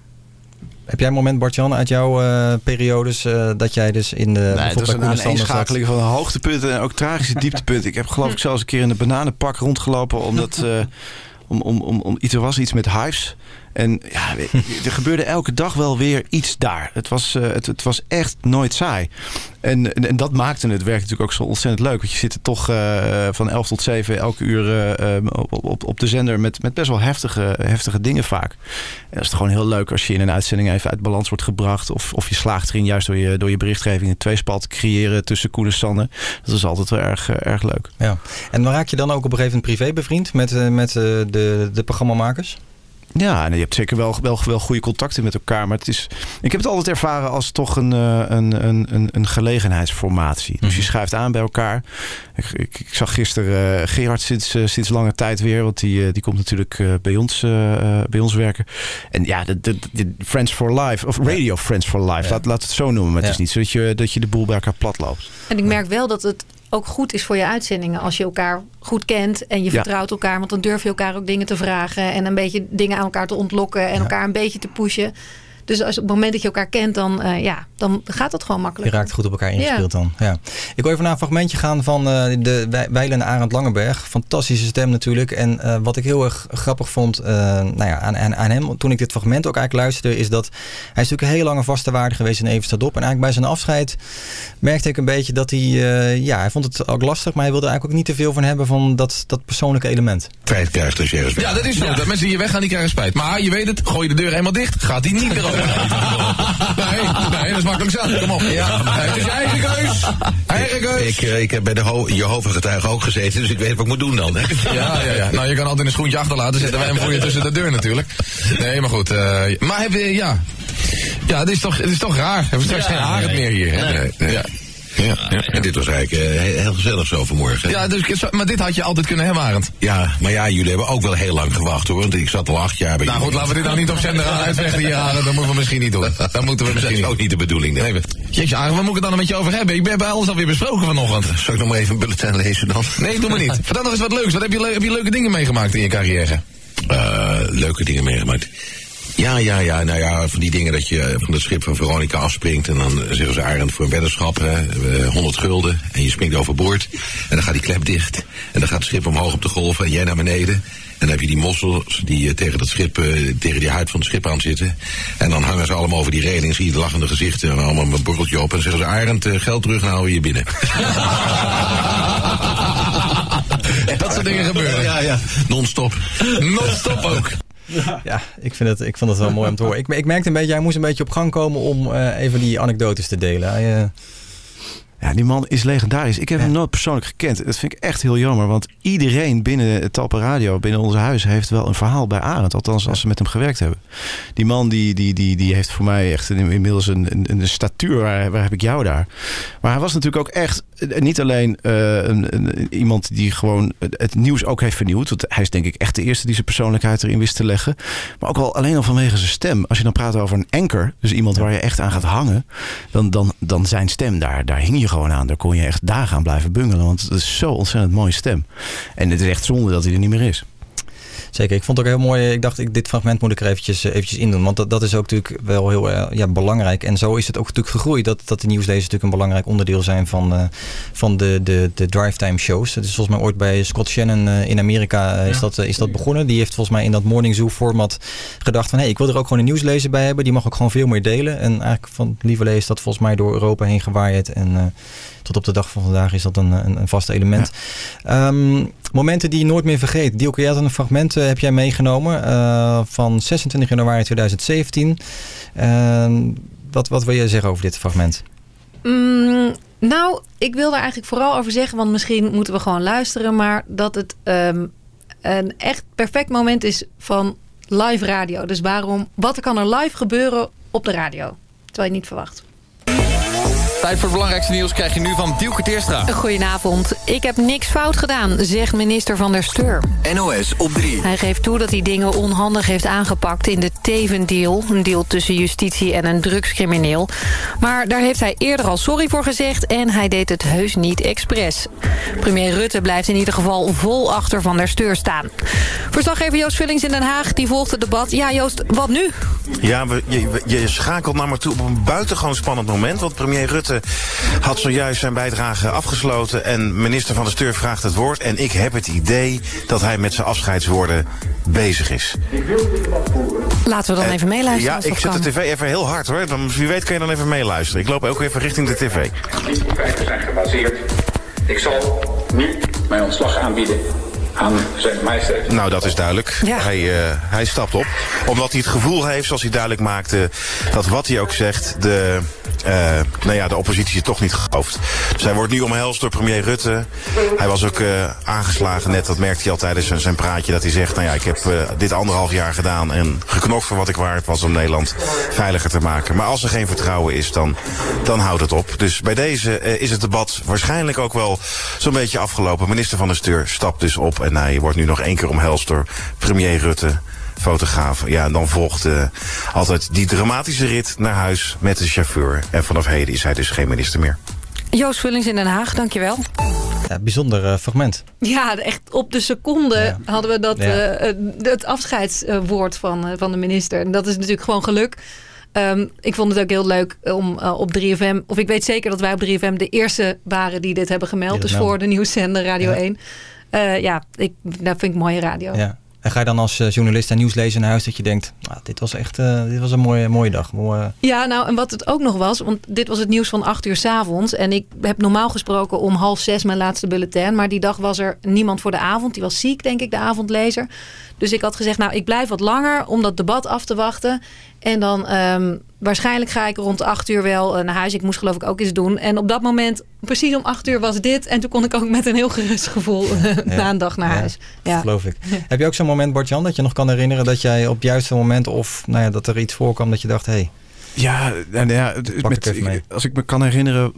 Heb jij een moment, Bartjan, uit jouw uh, periodes uh, dat jij dus in de... Nee, het was een aaneenschakeling van hoogtepunten en ook tragische dieptepunten. Ik heb geloof ik zelfs een keer in de bananenpak rondgelopen omdat... Uh, om, om, om, om, er was iets met hives. En ja, er gebeurde elke dag wel weer iets daar. Het was, uh, het, was echt nooit saai. En, en, dat maakte het werk natuurlijk ook zo ontzettend leuk. Want je zit er toch uh, van 11 tot 7 elke uur uh, op, op, op de zender met, met best wel heftige, heftige dingen vaak. En dat is gewoon heel leuk als je in een uitzending even uit balans wordt gebracht. Of, of je slaagt erin juist door je, door je berichtgeving een tweespalt te creëren tussen Koen en Sanne. Dat is altijd wel erg, erg leuk. Ja. En raak je dan ook op een gegeven moment privé bevriend met, met de, de programmamakers? Ja, en je hebt zeker wel, wel, wel goede contacten met elkaar. Maar het is, ik heb het altijd ervaren als toch een, een, een, een gelegenheidsformatie. Dus je schuift aan bij elkaar. Ik, ik, ik zag gisteren uh, Gerard sinds, uh, sinds lange tijd weer. Want die, uh, die komt natuurlijk bij, ons, bij ons werken. En ja, de, de, de, Friends for Life. Of Radio ja. Friends for Life. Ja. Laat, laat het zo noemen. Maar het is niet zo dat je, dat je de boel bij elkaar plat loopt. En ik merk wel dat het ook goed is voor je uitzendingen. Als je elkaar goed kent en je vertrouwt elkaar. Want dan durf je elkaar ook dingen te vragen. En een beetje dingen aan elkaar te ontlokken. En elkaar een beetje te pushen. Dus als op het moment dat je elkaar kent, dan, uh, ja, dan gaat het gewoon makkelijk. Je raakt goed op elkaar ingespeeld ja. dan. Ja. Ik wil even naar een fragmentje gaan van uh, de Weilen Arend Langenberg. Fantastische stem natuurlijk. En uh, wat ik heel erg grappig vond nou ja, aan, aan, aan, hem, toen ik dit fragment ook eigenlijk luisterde, is dat hij is natuurlijk een hele lange vaste waarde geweest in Evenstadop. En eigenlijk bij zijn afscheid merkte ik een beetje dat hij, ja, hij vond het ook lastig, maar hij wilde eigenlijk ook niet te veel van hebben van dat, dat persoonlijke element. Spijt krijgt als je Ja, dat is zo. Ja. Dat mensen hier weggaan, die krijgen spijt. Maar je weet het, gooi je de deur helemaal dicht, gaat hij niet meer open. Nee, nee, dat is makkelijk zo. Kom op. Ja. Het is je eigen keus. Eigen keus. Ik, ik, ik heb bij de Ho Jehovah getuige ook gezeten, dus ik weet wat ik moet doen dan. Hè? Ja, ja, ja. Nou, je kan altijd een schoentje achterlaten, zetten wij hem voor je tussen de deur natuurlijk. Nee, maar goed. Uh, maar heb je, ja. Ja, het is toch, het is toch raar. We hebben straks ja, geen haren nee, meer hier. Hè? Nee, nee. Ja. Ja, ja, en dit was eigenlijk uh, heel gezellig zo vanmorgen. Ja, dus, maar dit had je altijd kunnen hebben, Arend. Ja, maar ja, jullie hebben ook wel heel lang gewacht hoor. Want ik zat al acht jaar bij Nou goed, laten we dit nou niet op zender gaan uitvechten hier, Arend. Dat moeten we misschien niet doen. Dat moeten we misschien Dat is ook niet de bedoeling. Dan. Nee, Jeetje, Arend, waar moet ik het dan met je over hebben? Ik ben bij alles alweer besproken vanochtend. Zal ik nog maar even een bulletin lezen dan? Nee, doe maar niet. Vertel nog eens wat leuks. Wat heb je, heb je leuke dingen meegemaakt in je carrière? Uh, leuke dingen meegemaakt. Ja, ja, ja. Nou ja, van die dingen dat je van het schip van Veronica afspringt. En dan zeggen ze Arend voor een weddenschap, hè, 100 gulden. En je springt overboord. En dan gaat die klep dicht. En dan gaat het schip omhoog op de golven en jij naar beneden. En dan heb je die mossels die tegen dat schip, tegen die huid van het schip aan zitten. En dan hangen ze allemaal over die reling, zie je de lachende gezichten en allemaal een borreltje op. En zeggen ze, Arend, geld terug, nou hou je je binnen. dat soort dingen gebeuren. Ja, ja. Non-stop. Non-stop ook. Ja, ik, vind het, ik vond het wel mooi om te horen. Ik, ik merkte een beetje, hij moest een beetje op gang komen om uh, even die anekdotes te delen. Hij, uh... Ja, die man is legendarisch. Ik heb ja. hem nooit persoonlijk gekend. Dat vind ik echt heel jammer. Want iedereen binnen Talpa Radio, binnen ons huis, heeft wel een verhaal bij Arend. Althans, als ze met hem gewerkt hebben. Die man die, die, die, die heeft voor mij echt inmiddels een, een, een statuur. Waar, waar heb ik jou daar? Maar hij was natuurlijk ook echt niet alleen uh, een, een, iemand die gewoon het nieuws ook heeft vernieuwd. Want hij is denk ik echt de eerste die zijn persoonlijkheid erin wist te leggen. Maar ook wel alleen al vanwege zijn stem. Als je dan praat over een anker, dus iemand waar je echt aan gaat hangen. Dan, dan, dan zijn stem, daar, daar hing je gewoon aan. Daar kon je echt dagen aan blijven bungelen. Want het is zo ontzettend mooie stem. En het is echt zonde dat hij er niet meer is. Zeker, ik vond het ook heel mooi. Ik dacht, ik, dit fragment moet ik er eventjes, eventjes in doen. Want dat, dat is ook natuurlijk wel heel uh, ja, belangrijk. En zo is het ook natuurlijk gegroeid. Dat, dat de nieuwslezers natuurlijk een belangrijk onderdeel zijn van, uh, van de, de, de drive-time shows. Dat is volgens mij ooit bij Scott Shannon uh, in Amerika is, ja. dat, is dat begonnen. Die heeft volgens mij in dat Morning Zoo format gedacht van... hé, hey, ik wil er ook gewoon een nieuwslezer bij hebben. Die mag ook gewoon veel meer delen. En eigenlijk van Lieverlee is dat volgens mij door Europa heen gewaaid. En tot op de dag van vandaag is dat een, een, een vast element. Ja. Um, momenten die je nooit meer vergeet. Dielke, jij had een fragment uh, heb jij meegenomen uh, van 26 januari 2017. Uh, wat, wat wil je zeggen over dit fragment? Mm, nou, ik wil daar eigenlijk vooral over zeggen, want misschien moeten we gewoon luisteren, maar dat het um, een echt perfect moment is van live radio. Dus waarom, wat kan er live gebeuren op de radio? Terwijl je niet verwacht. Tijd voor het belangrijkste nieuws krijg je nu van Dielke Teerstra. Goedenavond. Ik heb niks fout gedaan, zegt minister Van der Steur. NOS op 3. Hij geeft toe dat hij dingen onhandig heeft aangepakt in de Teven-deal. Een deal tussen justitie en een drugscrimineel. Maar daar heeft hij eerder al sorry voor gezegd... en hij deed het heus niet expres. Premier Rutte blijft in ieder geval vol achter Van der Steur staan. Verslaggever Joost Vullings in Den Haag die volgt het debat. Ja, Joost, wat nu? Ja, we, je, je schakelt naar me toe op een buitengewoon spannend moment. Want premier Rutte had zojuist zijn bijdrage afgesloten... en minister Van der Steur vraagt het woord. En ik heb het idee dat hij met zijn afscheidswoorden bezig is. Laten we dan Eh, even meeluisteren. Ja, ik zet de tv even heel hard hoor. Dan, wie weet kan je dan even meeluisteren. Ik loop ook even richting de tv. feiten zijn gebaseerd. Ik zal nu mijn ontslag aanbieden aan zijn majesteit. Nou, dat is duidelijk. Hij, eh, hij stapt op. Omdat hij het gevoel heeft, zoals hij duidelijk maakte... dat wat hij ook zegt, de, eh, nou ja, de oppositie het toch niet gelooft. Dus hij wordt nu omhelst door premier Rutte. Hij was ook eh, aangeslagen net, dat merkte hij al tijdens zijn, praatje... dat hij zegt, nou ja, ik heb eh, dit anderhalf jaar gedaan... en geknokt voor wat ik waard was om Nederland veiliger te maken. Maar als er geen vertrouwen is, dan, dan houdt het op. Dus bij deze is het debat waarschijnlijk ook wel zo'n beetje afgelopen. Minister van der Steur stapt dus op... en hij wordt nu nog één keer omhelst door premier Rutte fotograaf. Ja, en dan volgt eh, altijd die dramatische rit naar huis met de chauffeur. En vanaf heden is hij dus geen minister meer. Joost Vullings in Den Haag, dankjewel. Ja, bijzonder eh, fragment. Ja, echt op de seconde hadden we dat, Ja. eh, het afscheidswoord van, eh, van de minister. En dat is natuurlijk gewoon geluk. Ehm, ik vond het ook heel leuk om op 3FM... of ik weet zeker dat wij op 3FM de eerste waren die dit hebben gemeld. Dus voor de nieuwszender Radio Ja. 1. Eh, ja, ik, dat vind ik mooie radio. Ja. En ga je dan als eh, journalist en nieuwslezer naar huis dat je denkt... Ah, dit was echt eh, dit was een mooie, mooie dag. Mooie, Ja, nou, en wat het ook nog was, want dit was het nieuws van 8 uur 's avonds. En ik heb normaal gesproken om half zes mijn laatste bulletin. Maar die dag was er niemand voor de avond. Die was ziek, denk ik, de avondlezer. Dus ik had gezegd, nou, ik blijf wat langer om dat debat af te wachten. En dan ehm, waarschijnlijk ga ik rond 8 uur wel eh, naar huis. Ik moest geloof ik ook iets doen. En op dat moment, precies om 8 uur was dit. En toen kon ik ook met een heel gerust gevoel eh, na een dag naar huis. Ja. geloof ik. Heb je ook zo'n moment, Bart-Jan, dat je nog kan herinneren... dat jij op het juiste moment of nou ja, dat er iets voorkwam dat je dacht... Hey, Ja, nou ja met, als ik me kan herinneren,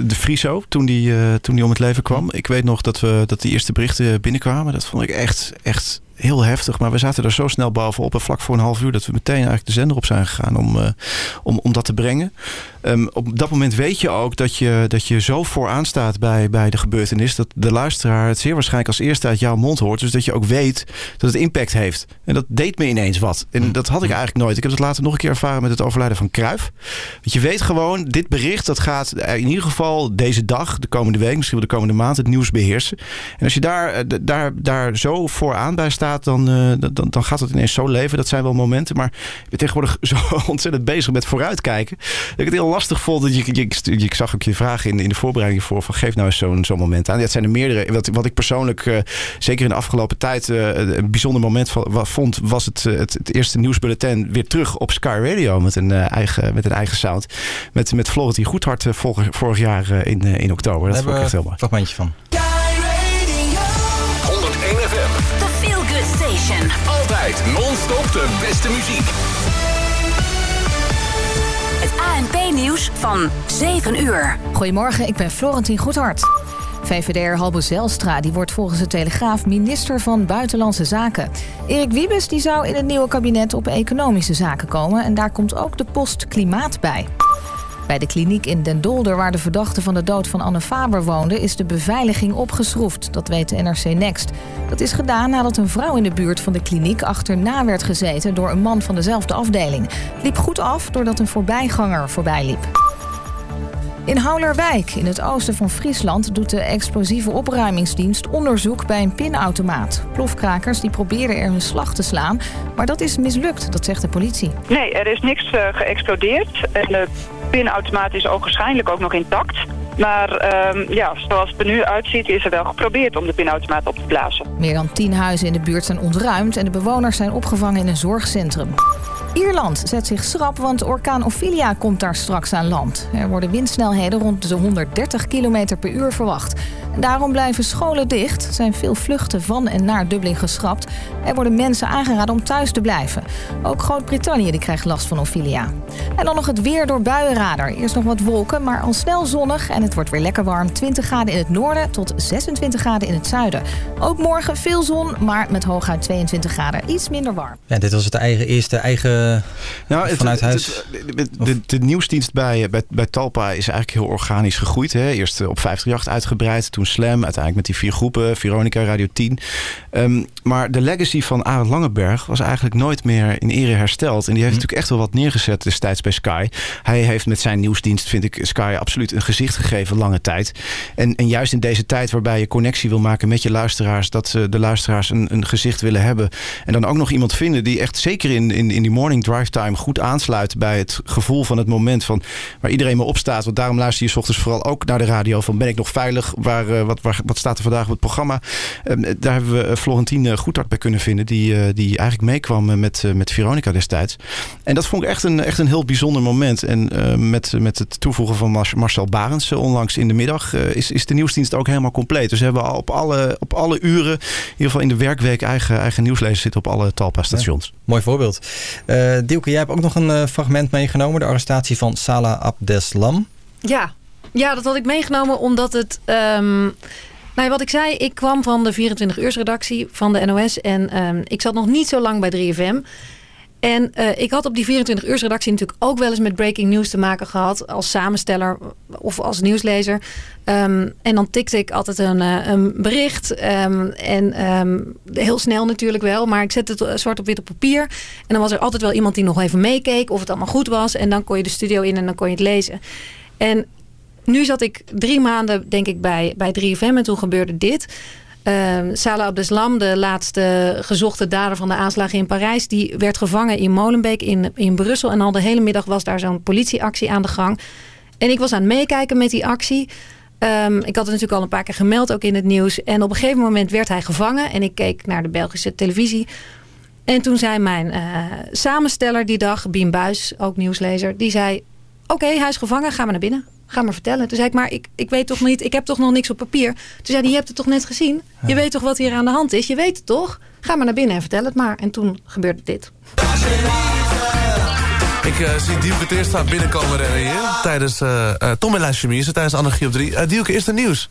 de Friso, toen die, eh, toen die om het leven kwam. Ik weet nog dat, we, dat die eerste berichten binnenkwamen. Dat vond ik echt, echt heel heftig. Maar we zaten er zo snel bovenop. En vlak voor een half uur dat we meteen eigenlijk de zender op zijn gegaan om, eh, om, om dat te brengen. Ehm, op dat moment weet je ook dat je, dat je zo vooraan staat bij, bij de gebeurtenis. Dat de luisteraar het zeer waarschijnlijk als eerste uit jouw mond hoort. Dus dat je ook weet dat het impact heeft. En dat deed me ineens wat. En dat had ik eigenlijk nooit. Ik heb het later nog een keer ervaren met het overlijden van Kruif. Want je weet gewoon, dit bericht dat gaat in ieder geval deze dag, de komende week, misschien wel de komende maand, het nieuws beheersen. En als je daar, eh, daar, daar zo vooraan bij staat, dan, eh, dan, dan gaat het ineens zo leven. Dat zijn wel momenten. Maar ik ben tegenwoordig zo ontzettend bezig met vooruitkijken. Dat ik het heel lastig vond. Dat je, je, je- ik zag ook je vragen in, in de voorbereiding voor. Van geef nou eens zo'n zo'n moment aan. Ja, het zijn er meerdere. Wat, wat ik persoonlijk, eh, zeker in de afgelopen tijd, eh, een bijzonder moment van, vond, was het, het, het eerste nieuwsbulletin weer terug op Sky Radio met een, eigen, met een eigen sound. Met, met Florentien Goedhart vorig, vorig jaar in, in oktober. Dat vond ik echt heel mooi. Een fragmentje van. Non-stop de beste muziek. Het ANP-nieuws van 7 uur. Goedemorgen, ik ben Florentien Goedhart. VVD'er Halbe Zelstra die wordt volgens de Telegraaf minister van Buitenlandse Zaken. Erik Wiebes die zou in het nieuwe kabinet op economische zaken komen... en daar komt ook de post klimaat bij. Bij de kliniek in Den Dolder, waar de verdachte van de dood van Anne Faber woonde... is de beveiliging opgeschroefd, dat weet de NRC Next. Dat is gedaan nadat een vrouw in de buurt van de kliniek achterna werd gezeten... door een man van dezelfde afdeling. Het liep goed af doordat een voorbijganger voorbij liep. In Houlerwijk, in het oosten van Friesland, doet de explosieve opruimingsdienst onderzoek bij een pinautomaat. Plofkrakers die proberen er hun slag te slaan, maar dat is mislukt, dat zegt de politie. Nee, er is niks eh, geëxplodeerd. En de pinautomaat is ook waarschijnlijk ook nog intact. Maar ehm, ja, zoals het er nu uitziet is er wel geprobeerd om de pinautomaat op te blazen. Meer dan tien huizen in de buurt zijn ontruimd en de bewoners zijn opgevangen in een zorgcentrum. Ierland zet zich schrap, want orkaan Ophelia komt daar straks aan land. Er worden windsnelheden rond de 130 km per uur verwacht. Daarom blijven scholen dicht. Er zijn veel vluchten van en naar Dublin geschrapt. Er worden mensen aangeraden om thuis te blijven. Ook Groot-Brittannië die krijgt last van Ophelia. En dan nog het weer door buienradar. Eerst nog wat wolken, maar al snel zonnig. En het wordt weer lekker warm. 20 graden in het noorden tot 26 graden in het zuiden. Ook morgen veel zon, maar met hooguit 22 graden. Iets minder warm. Ja, dit was het eigen, eerste eigen Nou, het- vanuit het- huis. het- de, de, de nieuwsdienst bij, bij, bij Talpa is eigenlijk heel organisch gegroeid. Hè? Eerst eh, op 538 uitgebreid, toen Slam, uiteindelijk met die vier groepen, Veronica, Radio 10. Ehm, maar de legacy van Arend Langeberg was eigenlijk nooit meer in ere hersteld. En die heeft natuurlijk echt wel wat neergezet destijds bij Sky. Hij heeft met zijn nieuwsdienst, vind ik, Sky absoluut een gezicht gegeven lange tijd. En, en juist in deze tijd waarbij je connectie wil maken met je luisteraars, dat de luisteraars een, een gezicht willen hebben. En dan ook nog iemand vinden die echt zeker in, in, in die morning drive time goed aansluit bij het gevoel van het moment van waar iedereen maar op staat. Want daarom luister je 's ochtends vooral ook naar de radio van ben ik nog veilig? Waar, eh, wat, waar, wat staat er vandaag op het programma? Ehm, daar hebben we eh, Florentien eh, Goedhart bij kunnen vinden, die, eh, die eigenlijk meekwam met, met Veronica destijds. En dat vond ik echt een, echt een heel bijzonder moment. En eh, met, met het toevoegen van Mar- Marcel Barends eh, onlangs in de middag eh, is, is de nieuwsdienst ook helemaal compleet. Dus we hebben al op alle, op alle uren, in ieder geval in de werkweek, eigen, eigen nieuwslezers zitten op alle Talpa-stations. Mooi voorbeeld. Eh Dielke, jij hebt ook nog een fragment meegenomen. De arrestatie van Salah Abdeslam. Ja. Ja, dat had ik meegenomen omdat het... ehm, nou wat ik zei, ik kwam van de 24-uursredactie van de NOS. En ehm, ik zat nog niet zo lang bij 3FM. En eh, ik had op die 24-uursredactie natuurlijk ook wel eens met breaking news te maken gehad. Als samensteller of als nieuwslezer. Ehm, en dan tikte ik altijd een, eh, een bericht. en heel snel natuurlijk wel. Maar ik zette het zwart op wit op papier. En dan was er altijd wel iemand die nog even meekeek. Of het allemaal goed was. En dan kon je de studio in en dan kon je het lezen. En nu zat ik drie maanden, denk ik, bij, bij 3FM. En toen gebeurde dit. Ehm Salah Abdeslam, de laatste gezochte dader van de aanslagen in Parijs... die werd gevangen in Molenbeek in, in Brussel. En al de hele middag was daar zo'n politieactie aan de gang. En ik was aan het meekijken met die actie. Ehm, ik had het natuurlijk al een paar keer gemeld, ook in het nieuws. En op een gegeven moment werd hij gevangen. En ik keek naar de Belgische televisie. En toen zei mijn eh, samensteller die dag, Bien Buis, ook nieuwslezer... die zei, oké, hij is gevangen, ga maar naar binnen. Ga maar vertellen. Toen zei ik, maar ik, ik weet toch niet, ik heb toch nog niks op papier. Toen zei hij, je hebt het toch net gezien? Je weet toch wat hier aan de hand is? Je weet het toch? Ga maar naar binnen en vertel het maar. En toen gebeurde dit. Ik eh, zie Dielke Teerstra binnenkomen rennen hier. Tijdens eh eh Tom en Chemise, tijdens Anarchie op 3. Dielke, is er nieuws?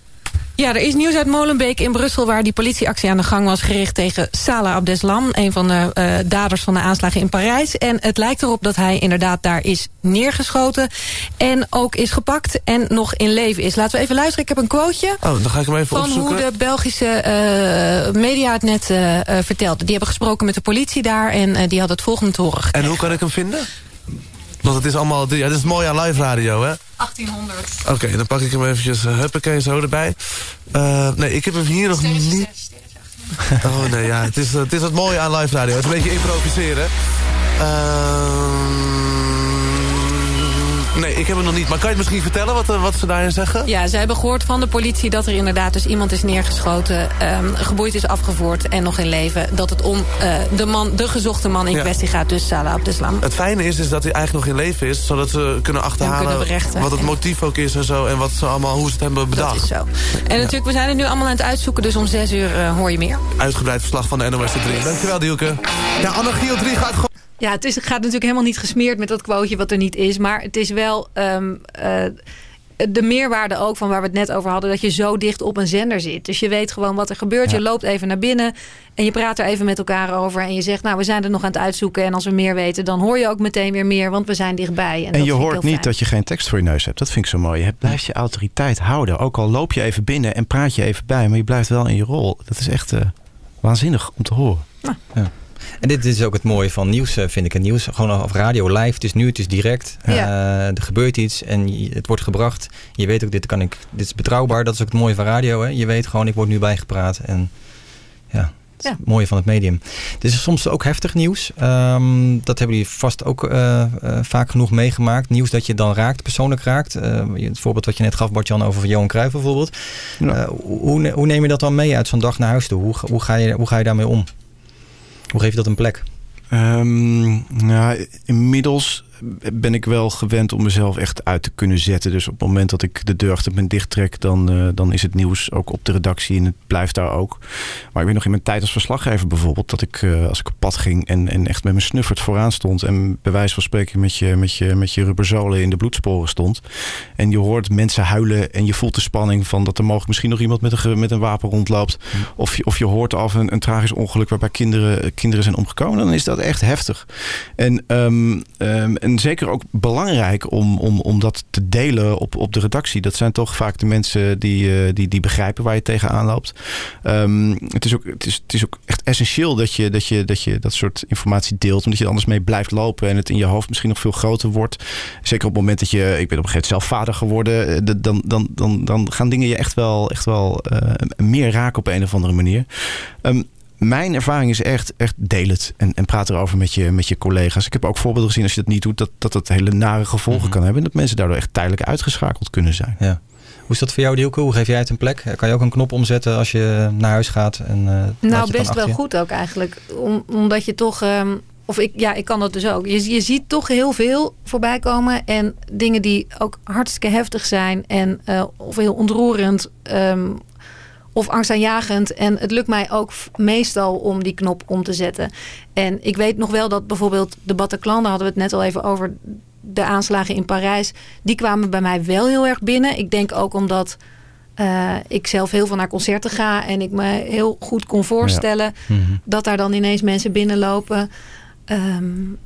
Ja, er is nieuws uit Molenbeek in Brussel... waar die politieactie aan de gang was gericht tegen Salah Abdeslam... een van de eh, daders van de aanslagen in Parijs. En het lijkt erop dat hij inderdaad daar is neergeschoten... en ook is gepakt en nog in leven is. Laten we even luisteren, ik heb een quoteje... Oh, dan ga ik hem even van opzoeken. hoe de Belgische eh, media het net vertelde. Die hebben gesproken met de politie daar... en die had het volgende te horen En hoe kan ik hem vinden? Want het is allemaal... Ja, dit is mooi aan live radio, hè? 1800. Oké, dan pak ik hem eventjes, uh, huppakee, zo erbij. Eh, nee, ik heb hem hier nog niet... Oh nee, ja, het is, het is het mooie aan live radio. Het is een beetje improviseren. Ehm, nee, ik heb hem nog niet. Maar kan je het misschien vertellen wat, eh, wat ze daarin zeggen? Ja, ze hebben gehoord van de politie dat er inderdaad dus iemand is neergeschoten, ehm, geboeid is afgevoerd en nog in leven. Dat het om eh, de, man, de gezochte man in Ja. kwestie gaat, dus Salah Abdeslam. Het fijne is, is dat hij eigenlijk nog in leven is. Zodat ze kunnen achterhalen kunnen wat het motief ook is en zo. En wat ze allemaal, hoe ze het hebben bedacht. Dat is zo. En natuurlijk, we zijn het nu allemaal aan het uitzoeken, dus om zes uur eh, hoor je meer. Uitgebreid verslag van de NOS 3. Dankjewel, Dielke. Ja, Anarchie op 3 gaat gewoon... Ja, het, is, gaat natuurlijk helemaal niet gesmeerd met dat quoteje wat er niet is. Maar het is wel ehm, eh, de meerwaarde ook van waar we het net over hadden. Dat je zo dicht op een zender zit. Dus je weet gewoon wat er gebeurt. Je loopt even naar binnen en je praat er even met elkaar over. En je zegt, nou we zijn er nog aan het uitzoeken. En als we meer weten, dan hoor je ook meteen weer meer. Want we zijn dichtbij. En, je hoort niet fijn. dat je geen tekst voor je neus hebt. Dat vind ik zo mooi. Je blijft je autoriteit houden. Ook al loop je even binnen en praat je even bij. Maar je blijft wel in je rol. Dat is echt eh, waanzinnig om te horen. Ja. En dit is ook het mooie van nieuws, eh, vind ik. En nieuws gewoon op radio live. Het is nu, het is direct. Ja. Eh, er gebeurt iets en het wordt gebracht. Je weet ook, dit, kan ik, dit is betrouwbaar. Dat is ook het mooie van radio. Hè. Je weet gewoon, ik word nu bijgepraat. En ja, het Ja. het mooie van het medium. Het is soms ook heftig nieuws. Ehm, dat hebben jullie vast ook eh, eh, vaak genoeg meegemaakt. Nieuws dat je dan raakt, persoonlijk raakt. Eh, het voorbeeld wat je net gaf, Bart-Jan, over Johan Cruijff bijvoorbeeld. Eh, hoe, hoe neem je dat dan mee uit zo'n dag naar huis toe? Hoe, hoe, ga je, hoe ga je daarmee om? Hoe geef je dat een plek? Ehm, ja, inmiddels ben ik wel gewend om mezelf echt uit te kunnen zetten. Dus op het moment dat ik de deur achter me dicht trek, dan, eh, dan is het nieuws ook op de redactie en het blijft daar ook. Maar ik weet nog in mijn tijd als verslaggever bijvoorbeeld, dat ik uh, als ik op pad ging en, en echt met mijn snuffert vooraan stond en bij wijze van spreken met je, met je, met je rubberzolen in de bloedsporen stond. En je hoort mensen huilen en je voelt de spanning van dat er mogelijk misschien nog iemand met een, met een wapen rondloopt. Of, je, of je hoort af een, een tragisch ongeluk waarbij kinderen, kinderen zijn omgekomen. Dan is dat echt heftig. En, um, um, en zeker ook belangrijk om, om, om dat te delen op, op de redactie. Dat zijn toch vaak de mensen die, uh, die, die begrijpen waar je tegenaan loopt. Um, het, is ook, het, is, het is ook echt essentieel dat je, dat je dat je dat soort informatie deelt. Omdat je er anders mee blijft lopen en het in je hoofd misschien nog veel groter wordt. Zeker op het moment dat je, ik ben op een gegeven moment zelf vader geworden. Dan, dan, dan, dan gaan dingen je echt wel, echt wel uh, meer raken op een of andere manier. Um, mijn ervaring is echt, echt deel het en, en praat erover met je, met je collega's. Ik heb ook voorbeelden gezien als je dat niet doet, dat dat, dat hele nare gevolgen mm -hmm. kan hebben. En dat mensen daardoor echt tijdelijk uitgeschakeld kunnen zijn. Ja. Hoe is dat voor jou, Dielke? Hoe geef jij het een plek? Kan je ook een knop omzetten als je naar huis gaat? En, uh, nou, best wel goed ook eigenlijk. Om, omdat je toch... Um, of ik, ja, ik kan dat dus ook. Je, je ziet toch heel veel voorbij komen. En dingen die ook hartstikke heftig zijn. En, uh, of heel ontroerend. Um, of angstaanjagend. En het lukt mij ook meestal om die knop om te zetten. En ik weet nog wel dat bijvoorbeeld de Bataclan... daar hadden we het net al even over... de aanslagen in Parijs... die kwamen bij mij wel heel erg binnen. Ik denk ook omdat... Uh, ik zelf heel veel naar concerten ga... en ik me heel goed kon voorstellen... Ja. Mm -hmm. dat daar dan ineens mensen binnenlopen... Um,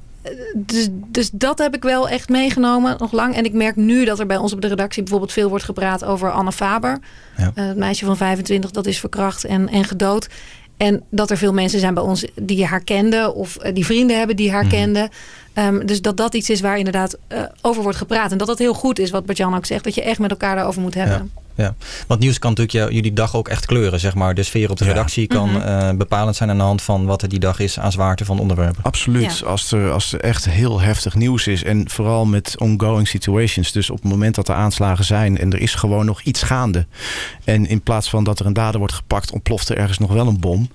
dus, dus dat heb ik wel echt meegenomen nog lang. En ik merk nu dat er bij ons op de redactie bijvoorbeeld veel wordt gepraat over Anne Faber. Ja. Uh, het meisje van 25 dat is verkracht en, en gedood. En dat er veel mensen zijn bij ons die haar kenden. Of uh, die vrienden hebben die haar mm. kenden. Um, dus dat dat iets is waar inderdaad uh, over wordt gepraat. En dat dat heel goed is wat Bartjan ook zegt. Dat je echt met elkaar daarover moet hebben. Ja. Ja, want nieuws kan natuurlijk jullie dag ook echt kleuren, zeg maar. De sfeer op de redactie kan mm -hmm. uh, bepalend zijn aan de hand van wat er die dag is aan zwaarte van onderwerpen. Absoluut. Ja. Als, er, als er echt heel heftig nieuws is en vooral met ongoing situations. Dus op het moment dat er aanslagen zijn en er is gewoon nog iets gaande. En in plaats van dat er een dader wordt gepakt, ontploft er ergens nog wel een bom.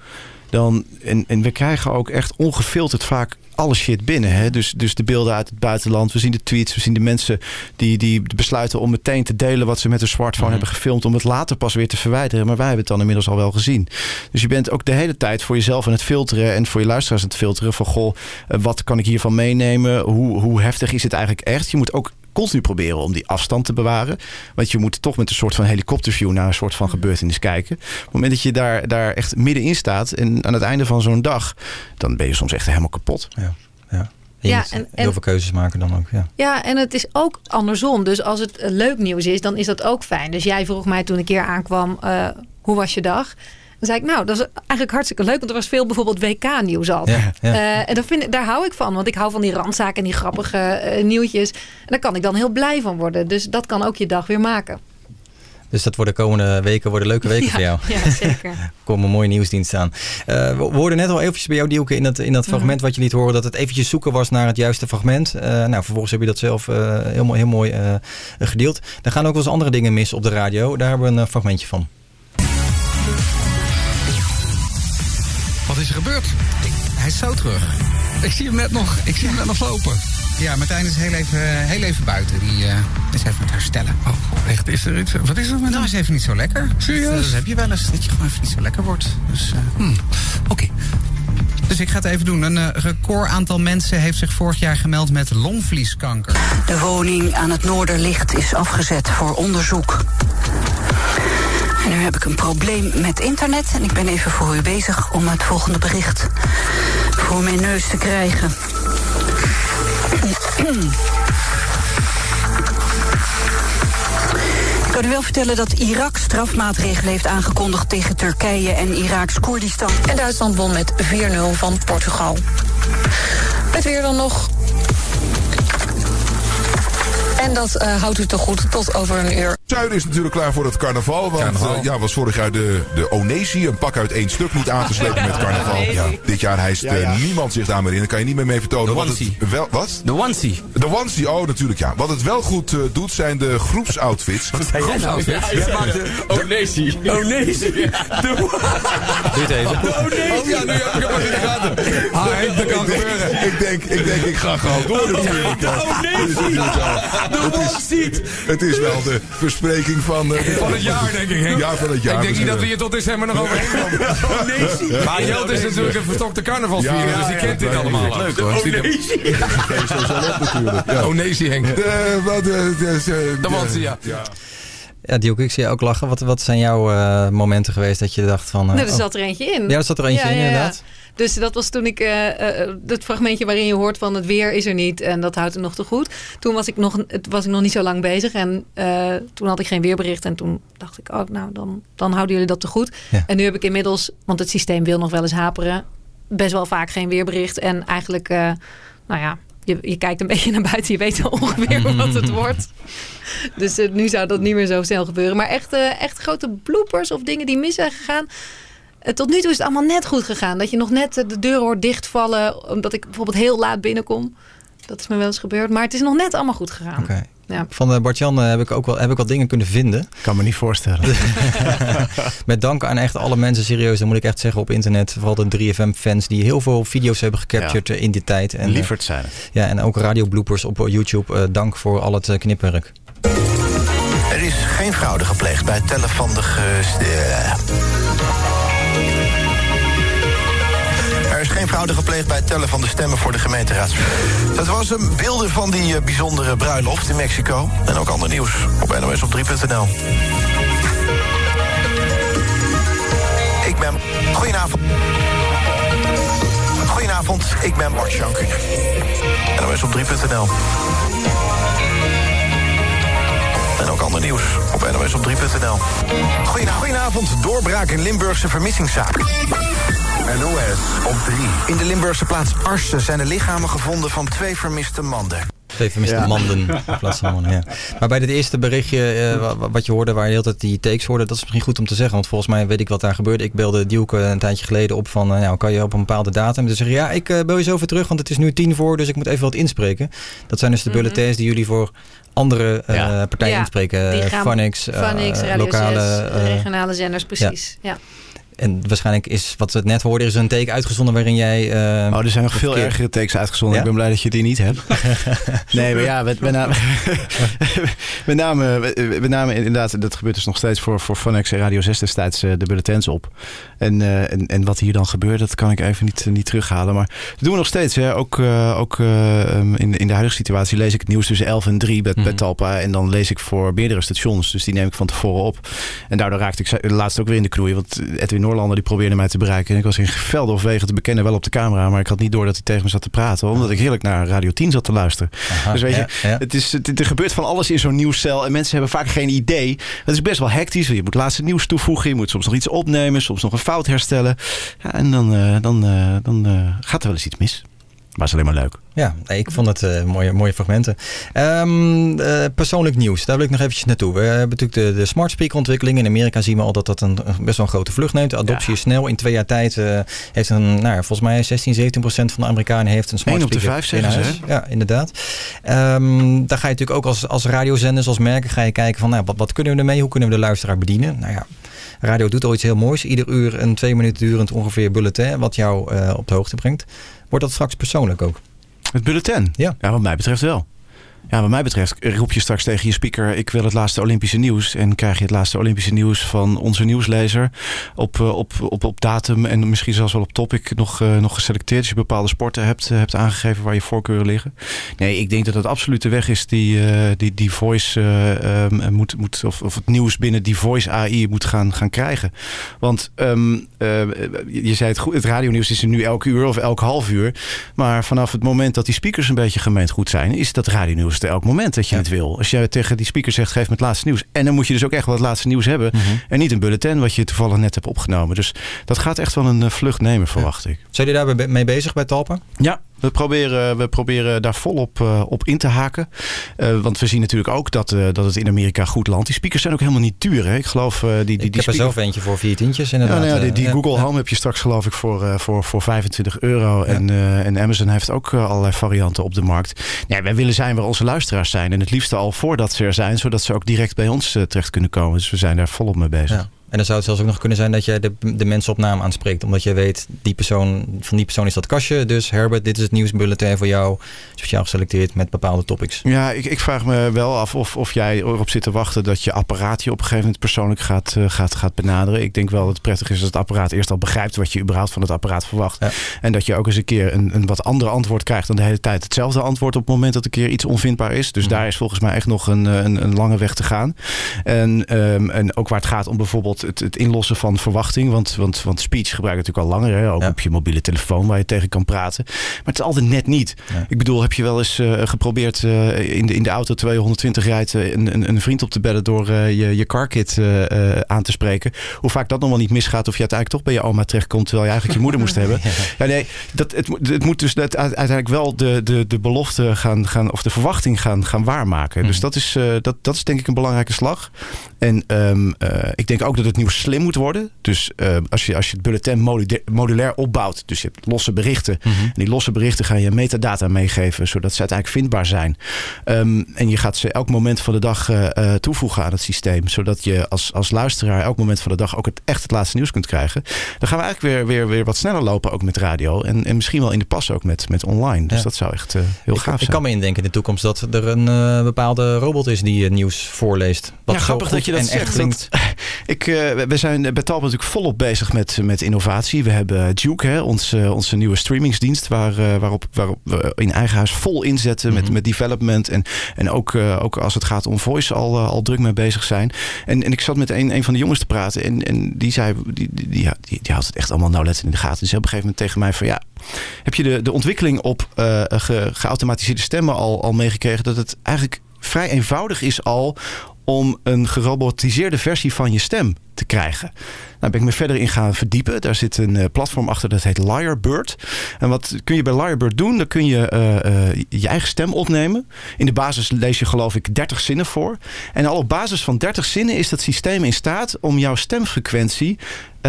Dan, en, en we krijgen ook echt ongefilterd vaak alle shit binnen. Hè? Dus, dus de beelden uit het buitenland. We zien de tweets. We zien de mensen die, die besluiten om meteen te delen wat ze met hun smartphone mm-hmm. hebben gefilmd. Om het later pas weer te verwijderen. Maar wij hebben het dan inmiddels al wel gezien. Dus je bent ook de hele tijd voor jezelf aan het filteren. En voor je luisteraars aan het filteren. Van goh, wat kan ik hiervan meenemen? Hoe, hoe heftig is het eigenlijk echt? Je moet ook continu proberen om die afstand te bewaren. Want je moet toch met een soort van helikopterview naar een soort van gebeurtenis kijken. Op het moment dat je daar, daar echt middenin staat en aan het einde van zo'n dag, dan ben je soms echt helemaal kapot. Ja, ja. Ja, en, en, heel veel keuzes maken dan ook. Ja. ja, en het is ook andersom. Dus als het leuk nieuws is, dan is dat ook fijn. Dus jij vroeg mij toen een keer aankwam, uh, hoe was je dag? Dan zei ik, nou, dat is eigenlijk hartstikke leuk. Want er was veel bijvoorbeeld WK-nieuws. Ja, ja. Uh, en dat vind, daar hou ik van. Want ik hou van die randzaken en die grappige uh, nieuwtjes. En daar kan ik dan heel blij van worden. Dus dat kan ook je dag weer maken. Dus dat worden de komende weken worden leuke weken ja, voor jou. Ja, zeker. er komen een mooie nieuwsdienst aan. Uh, we hoorden net al eventjes bij jou, Dielke, in dat, in dat Mhm. fragment wat je liet horen... dat het eventjes zoeken was naar het juiste fragment. Uh, nou, vervolgens heb je dat zelf uh, heel, mooi, heel mooi gedeeld. Er gaan ook wel eens andere dingen mis op de radio. Daar hebben we een fragmentje van. Is er gebeurd? Ik, hij is zo terug. Ik zie hem net nog, ik zie hem net nog lopen. Ja, Martijn is heel even, heel even buiten. Die uh, is even aan het herstellen. Oh, echt? Is er iets? Wat is er met Nou, is even niet zo lekker. Serieus? Dat, dat heb je wel eens, dat je gewoon even niet zo lekker wordt. Dus, uh, hmm. oké. Okay. Dus ik ga het even doen. Een uh, record aantal mensen heeft zich vorig jaar gemeld met longvlieskanker. De woning aan het Noorderlicht is afgezet voor onderzoek. En nu heb ik een probleem met internet en ik ben even voor u bezig om het volgende bericht voor mijn neus te krijgen. Ik kan u wel vertellen dat Irak strafmaatregelen heeft aangekondigd tegen Turkije en Iraks Koerdistan. En Duitsland won met 4-0 van Portugal. Het weer dan nog. En dat uh, houdt u te goed tot over een uur. Zuiden is natuurlijk klaar voor het carnaval. Want Carnaval. eh, ja, was vorig jaar de, de Onesi. Een pak uit één stuk niet aan te slepen met carnaval. Ja, dit jaar hijst Ja, ja. eh, niemand zich daar meer in. Daar kan je niet meer mee vertonen. De Wat onesie. het wel, wat? De onesie. De onesie, oh natuurlijk ja. Wat het wel goed eh, doet zijn de groepsoutfits. Wat zei jij nou? Jij maakt de Onesi. Onesi. Doe het even. Oh ja, nu heb ik hem in de gaten. Ah, dat kan gebeuren. ik, denk, ik denk, ik ga gewoon door natuurlijk. De Onesi. De onesie. Het is wel de verspreking van... eh, Van het jaar, denk ik, Henk. Ja, van het jaar. Ik denk niet dat we je hier tot december nog overheen komen. Maar Jelt is natuurlijk een verstokte carnavalsvierder, Ja, dus die kent dit allemaal. leuk, hoor. Onesi. natuurlijk. Ja. Onesi, Henk. De, wat, de, de, de, De onesie, ja. Dioke, ik zie je ook lachen. Wat, wat zijn jouw eh, momenten geweest dat je dacht van... Nou, er oh. zat er eentje in. Ja, er zat er eentje in, inderdaad. Dus dat was toen ik eh, het fragmentje waarin je hoort van het weer is er niet en dat houdt het nog te goed. Toen was ik nog, het was ik nog niet zo lang bezig en toen had ik geen weerbericht en toen dacht ik, oh nou dan, dan houden jullie dat te goed. En nu heb ik inmiddels, want het systeem wil nog wel eens haperen, best wel vaak geen weerbericht en eigenlijk, nou ja, je, je kijkt een beetje naar buiten, je weet al ongeveer wat het wordt. Dus eh, nu zou dat niet meer zo snel gebeuren. Maar echt, eh, echt grote bloopers of dingen die mis zijn gegaan. Eh, tot nu toe is het allemaal net goed gegaan. Dat je nog net de deur hoort dichtvallen. Omdat ik bijvoorbeeld heel laat binnenkom. Dat is me wel eens gebeurd. Maar het is nog net allemaal goed gegaan. Oké. Ja. Van uh, Bart-Jan eh, heb ik ook wel, heb ik wat dingen kunnen vinden. Kan me niet voorstellen. Met dank aan echt alle mensen, serieus, dat moet ik echt zeggen op internet. Vooral de 3FM-fans die heel veel video's hebben gecaptured eh, in die tijd. En, Lieverd zijn het. Ja, en ook radiobloopers op eh, YouTube. Eh, dank voor al het eh, knipwerk. Er is geen fraude gepleegd bij het tellen van de fraude gepleegd bij tellen van de stemmen voor de gemeenteraads. Dat was een beelden van die eh, bijzondere bruiloft in Mexico. En ook ander nieuws op NOS op 3.nl. Ik ben... Goedenavond. Goedenavond, ik ben Bart Schanker. NOS op 3.nl. En ook ander nieuws op NOS op 3.nl. Goedenavond. Goedenavond, doorbraak in Limburgse vermissingszaak. NOS op 3. In de Limburgse plaats Arsen zijn de lichamen gevonden van twee vermiste mannen. Twee vermiste Ja. manden. in plaats van mannen, ja. Maar bij dit eerste berichtje eh, wa- wa- wat je hoorde, waar je de hele tijd die takes hoorde, dat is misschien goed om te zeggen. Want volgens mij weet ik wat daar gebeurde. Ik belde Dielke een tijdje geleden op van, nou, kan je op een bepaalde datum? Dus zeggen, ja, ik eh, bel je zo weer terug, want het is nu tien voor, dus ik moet even wat inspreken. Dat zijn dus de bulletins die jullie voor andere eh, partijen Ja, inspreken. Eh, Phonics, lokale... 6, eh, regionale zenders, precies. Ja. En waarschijnlijk is wat we het net hoorden, is een take uitgezonden waarin jij. eh, Oh, er zijn nog veel ergere takes uitgezonden. Ja? Ik ben blij dat je die niet hebt. nee, maar ja, met, met, name, met, name, met name inderdaad, dat gebeurt dus nog steeds voor, voor Funx en Radio 6 destijds eh, de bulletins op. En, eh, en, en wat hier dan gebeurt, dat kan ik even niet, niet terughalen. Maar dat doen we nog steeds. Hè. Ook, ook eh, in, in de huidige situatie lees ik het nieuws tussen 11 en 3 bij, bij Talpa. En dan lees ik voor meerdere stations. Dus die neem ik van tevoren op. En daardoor raakte ik laatst ook weer in de knoei. Want Edwin Noorlander die probeerde mij te bereiken. En ik was in gevelde of wegen te bekennen wel op de camera. Maar ik had niet door dat hij tegen me zat te praten. Omdat ik heerlijk naar Radio 10 zat te luisteren. dus weet je, ja. Het is, het, er gebeurt van alles in zo'n nieuwscel. En mensen hebben vaak geen idee. Het is best wel hectisch. Je moet laatste nieuws toevoegen. Je moet soms nog iets opnemen. Soms nog een fout herstellen. Ja, en dan, eh, dan, eh, dan eh, gaat er wel eens iets mis. Maar het is alleen maar leuk. Ja, ik vond het eh, mooie, mooie fragmenten. Ehm, eh, persoonlijk nieuws, daar wil ik nog eventjes naartoe. We hebben natuurlijk de, de smart speaker ontwikkeling. In Amerika zien we al dat dat een, best wel een grote vlucht neemt. De adoptie is snel. In twee jaar tijd eh, heeft een, nou, ja, volgens mij 16, 17 procent van de Amerikanen heeft een smart Eén op de speaker vijf in zeggen ze, huis. Ja, inderdaad. Ehm, daar ga je natuurlijk ook als, als radiozenders, als merken, ga je kijken van nou, wat, wat kunnen we ermee? Hoe kunnen we de luisteraar bedienen? Nou ja, radio doet al iets heel moois. Ieder uur een twee minuten durend ongeveer bulletin, wat jou op de hoogte brengt. Wordt dat straks persoonlijk ook? Het bulletin? Ja. ja, wat mij betreft wel. Ja, wat mij betreft roep je straks tegen je speaker... ik wil het laatste Olympische nieuws. En krijg je het laatste Olympische nieuws van onze nieuwslezer... op, eh, op, op, op datum en misschien zelfs wel op topic nog, eh, nog geselecteerd. Als je bepaalde sporten hebt, eh, hebt aangegeven waar je voorkeuren liggen. Nee, ik denk dat het absoluut de weg is die, die, die voice eh, ehm, moet... moet of, of het nieuws binnen die voice AI moet gaan, gaan krijgen. Want ehm, eh, je zei het goed, het radionieuws is er nu elk uur of elk half uur. Maar vanaf het moment dat die speakers een beetje gemeend goed zijn... is dat radionieuws er elk moment dat je het wil. Als jij tegen die speaker zegt, geef me het laatste nieuws. En dan moet je dus ook echt het laatste nieuws hebben. En niet een bulletin wat je toevallig net hebt opgenomen. Dus dat gaat echt wel een eh, vlucht nemen, verwacht ik. Zijn jullie daar mee bezig bij Talpa? Ja, We proberen, we proberen daar volop uh, op in te haken. Uh, want we zien natuurlijk ook dat, uh, dat het in Amerika goed landt. Die speakers zijn ook helemaal niet duur. Hè? Ik geloof die, die, ik die heb speaker... er zelf eentje voor vier tientjes inderdaad. Ja, nou ja, die, die Google Home heb je straks geloof ik voor, voor, voor 25 euro. En, en Amazon heeft ook allerlei varianten op de markt. Ja, wij willen zijn waar onze luisteraars zijn. En het liefste al voordat ze er zijn. Zodat ze ook direct bij ons terecht kunnen komen. Dus we zijn daar volop mee bezig. En dan zou het zelfs ook nog kunnen zijn dat je de, de mensen op naam aanspreekt. Omdat je weet, die persoon, van die persoon is dat kastje. Dus Herbert, dit is het nieuwsbulletin voor jou. Speciaal geselecteerd met bepaalde topics. Ja, ik, ik vraag me wel af of, of jij erop zit te wachten dat je apparaat je op een gegeven moment persoonlijk gaat, uh, gaat, gaat benaderen. Ik denk wel dat het prettig is als het apparaat eerst al begrijpt wat je überhaupt van het apparaat verwacht. Ja. En dat je ook eens een keer een, een wat ander antwoord krijgt dan de hele tijd hetzelfde antwoord op het moment dat een keer iets onvindbaar is. Dus mm. daar is volgens mij echt nog een, een, een lange weg te gaan. En, um, en ook waar het gaat om bijvoorbeeld het, het inlossen van verwachting. Want, want, want speech gebruik je natuurlijk al langer. Hè? Ook ja. op je mobiele telefoon waar je tegen kan praten. Maar het is altijd net niet. Ja. Ik bedoel, heb je wel eens uh, geprobeerd uh, in, de, in de auto 220 rijdt een, een, een, vriend op te bellen door je, je carkit aan te spreken. Hoe vaak dat nog wel niet misgaat of je uiteindelijk toch bij je oma terechtkomt terwijl je eigenlijk je moeder moest hebben. Ja, nee, dat, het, het moet dus uiteindelijk wel de, de, de belofte gaan, gaan of de verwachting gaan, gaan waarmaken. Mm. Dus dat is, dat, dat is denk ik een belangrijke slag. En um, ik denk ook dat het nieuws slim moet worden. Dus uh, als, je, als je het bulletin modulair opbouwt, dus je hebt losse berichten. Mm -hmm. En die losse berichten ga je metadata meegeven, zodat ze uiteindelijk vindbaar zijn. Um, en je gaat ze elk moment van de dag uh, toevoegen aan het systeem. Zodat je als, als luisteraar elk moment van de dag ook het, echt het laatste nieuws kunt krijgen. Dan gaan we eigenlijk weer, weer, weer wat sneller lopen, ook met radio. En, en misschien wel in de pas ook met, met online. Dus ja. dat zou echt heel ik, gaaf zijn. Ik kan me indenken in de toekomst dat er een bepaalde robot is die nieuws voorleest. Wat ja, grappig dat je dat zegt. Dat, ik, we zijn bij Talpa natuurlijk volop bezig met, met innovatie. We hebben Duke, hè, onze, onze nieuwe streamingsdienst, waar, waarop, waarop we in eigen huis vol inzetten met, mm -hmm. met development. En, en ook, ook als het gaat om voice al, al druk mee bezig zijn. En, en ik zat met een, een van de jongens te praten en, en die zei, die, die, die, die, het echt allemaal nauwlettend in de gaten. Dus op een gegeven moment tegen mij van ja, heb je de, de ontwikkeling op uh, ge, geautomatiseerde stemmen al, al meegekregen dat het eigenlijk vrij eenvoudig is al om een gerobotiseerde versie van je stem te krijgen. Nou ben ik me verder in gaan verdiepen. Daar zit een uh, platform achter dat heet Lyrebird. En wat kun je bij Lyrebird doen? Dan kun je uh, uh, je eigen stem opnemen. In de basis lees je geloof ik 30 zinnen voor. En al op basis van 30 zinnen is dat systeem in staat om jouw stemfrequentie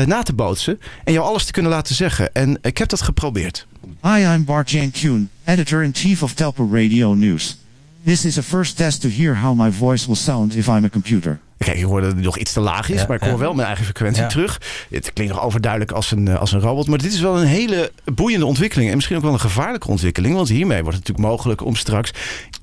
na te bootsen. En jou alles te kunnen laten zeggen. En ik heb dat geprobeerd. Hi, I'm Bart Jan editor-in-chief of Telpa Radio News. This is a first test to hear how my voice will sound if I'm a computer. Kijk, ik hoor dat het nog iets te laag is, ja, maar ik hoor ja. wel mijn eigen frequentie ja. terug. Het klinkt nog overduidelijk als een, als een robot. Maar dit is wel een hele boeiende ontwikkeling. En misschien ook wel een gevaarlijke ontwikkeling. Want hiermee wordt het natuurlijk mogelijk om straks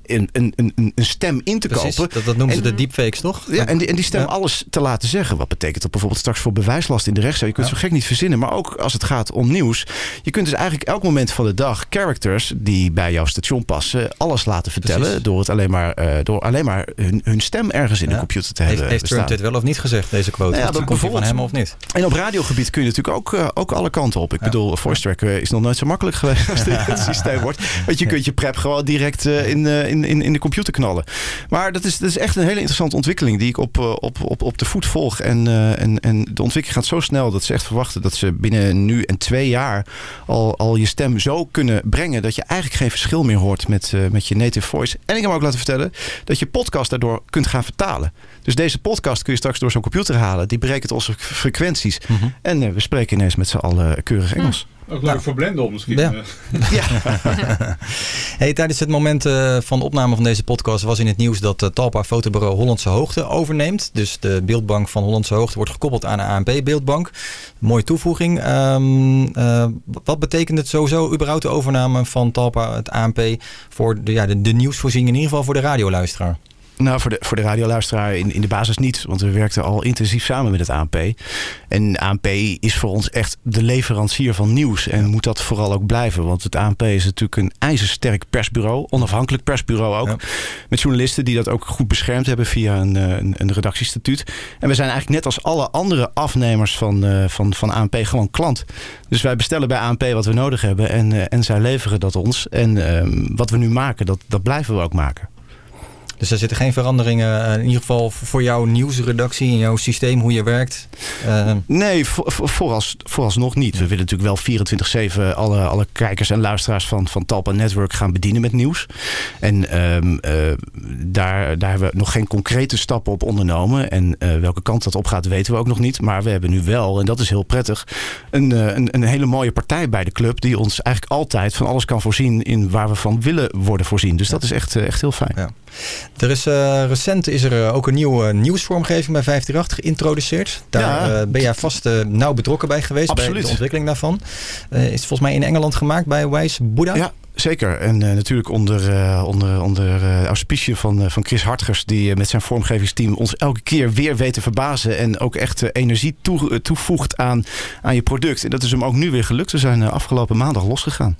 een, een, een, een stem in te Precies, kopen. Dat, dat noemen en, ze de deepfakes, toch? Ja, en die, en die stem alles te laten zeggen. Wat betekent dat bijvoorbeeld straks voor bewijslast in de rechtszaal? Je kunt het zo gek niet verzinnen. Maar ook als het gaat om nieuws. Je kunt dus eigenlijk elk moment van de dag characters die bij jouw station passen, alles laten vertellen. Precies. Door, het alleen maar, uh, door alleen maar hun, hun stem ergens in de computer te hebben. Heeft, heeft Trump dit wel of niet gezegd, deze quote? Nou ja, dat van hem of niet? En op radiogebied kun je natuurlijk ook, uh, ook alle kanten op. Ik ja. bedoel, voice track is nog nooit zo makkelijk geweest als dit het systeem wordt. Want je kunt je prep gewoon direct in, in, in, in de computer knallen. Maar dat is, dat is echt een hele interessante ontwikkeling die ik op, op, op, op de voet volg. En, en, en de ontwikkeling gaat zo snel dat ze echt verwachten dat ze binnen nu en twee jaar al, al je stem zo kunnen brengen dat je eigenlijk geen verschil meer hoort met, met je native voice. En ik heb me ook laten vertellen dat je podcast daardoor kunt gaan vertalen. Dus deze podcast kun je straks door zo'n computer halen. Die berekent onze frequenties. Mm -hmm. En uh, we spreken ineens met z'n allen keurig Engels. Ja. Ook leuk nou, voor Blendel misschien. Ja. ja. hey, tijdens het moment uh, van de opname van deze podcast was in het nieuws dat uh, Talpa Fotobureau Hollandse Hoogte overneemt. Dus de beeldbank van Hollandse Hoogte wordt gekoppeld aan de ANP beeldbank. Mooie toevoeging. Um, uh, wat betekent het sowieso überhaupt de overname van Talpa, het ANP, voor de, ja, de, de nieuwsvoorziening, in ieder geval voor de radioluisteraar? Nou, voor de, voor de radioluisteraar in, in de basis niet. Want we werkten al intensief samen met het ANP. En ANP is voor ons echt de leverancier van nieuws. En moet dat vooral ook blijven. Want het ANP is natuurlijk een ijzersterk persbureau. Onafhankelijk persbureau ook. Ja. Met journalisten die dat ook goed beschermd hebben via een, een, een redactiestatuut. En we zijn eigenlijk net als alle andere afnemers van, uh, van, van ANP gewoon klant. Dus wij bestellen bij ANP wat we nodig hebben. En, uh, en zij leveren dat ons. En uh, wat we nu maken, dat, dat blijven we ook maken. Dus er zitten geen veranderingen, eh, in ieder geval voor jouw nieuwsredactie en jouw systeem, hoe je werkt. Eh, Nee, voor, voor- voorals, vooralsnog niet. We willen natuurlijk wel 24-7 alle, alle kijkers en luisteraars van, van Talpa Network gaan bedienen met nieuws. En ehm, eh, daar, daar hebben we nog geen concrete stappen op ondernomen. En welke kant dat op gaat, weten we ook nog niet. Maar we hebben nu wel, en dat is heel prettig, een, een, een hele mooie partij bij de club. Die ons eigenlijk altijd van alles kan voorzien in waar we van willen worden voorzien. Dus dat is echt, echt heel fijn. Er is eh, recent is er eh, ook een nieuwe nieuwsvormgeving bij 538 geïntroduceerd. Daar Ja. eh, ben jij vast eh, nauw betrokken bij geweest bij de ontwikkeling daarvan. Eh, is volgens mij in Engeland gemaakt bij Wijs Buddha. Ja, zeker. En eh, natuurlijk onder, eh, onder, onder eh, auspicie van, eh, van Chris Hartgers... die eh, met zijn vormgevingsteam ons elke keer weer weet te verbazen... en ook echt eh, energie toe, eh, toevoegt aan, aan je product. En dat is hem ook nu weer gelukt. We zijn eh, afgelopen maandag losgegaan.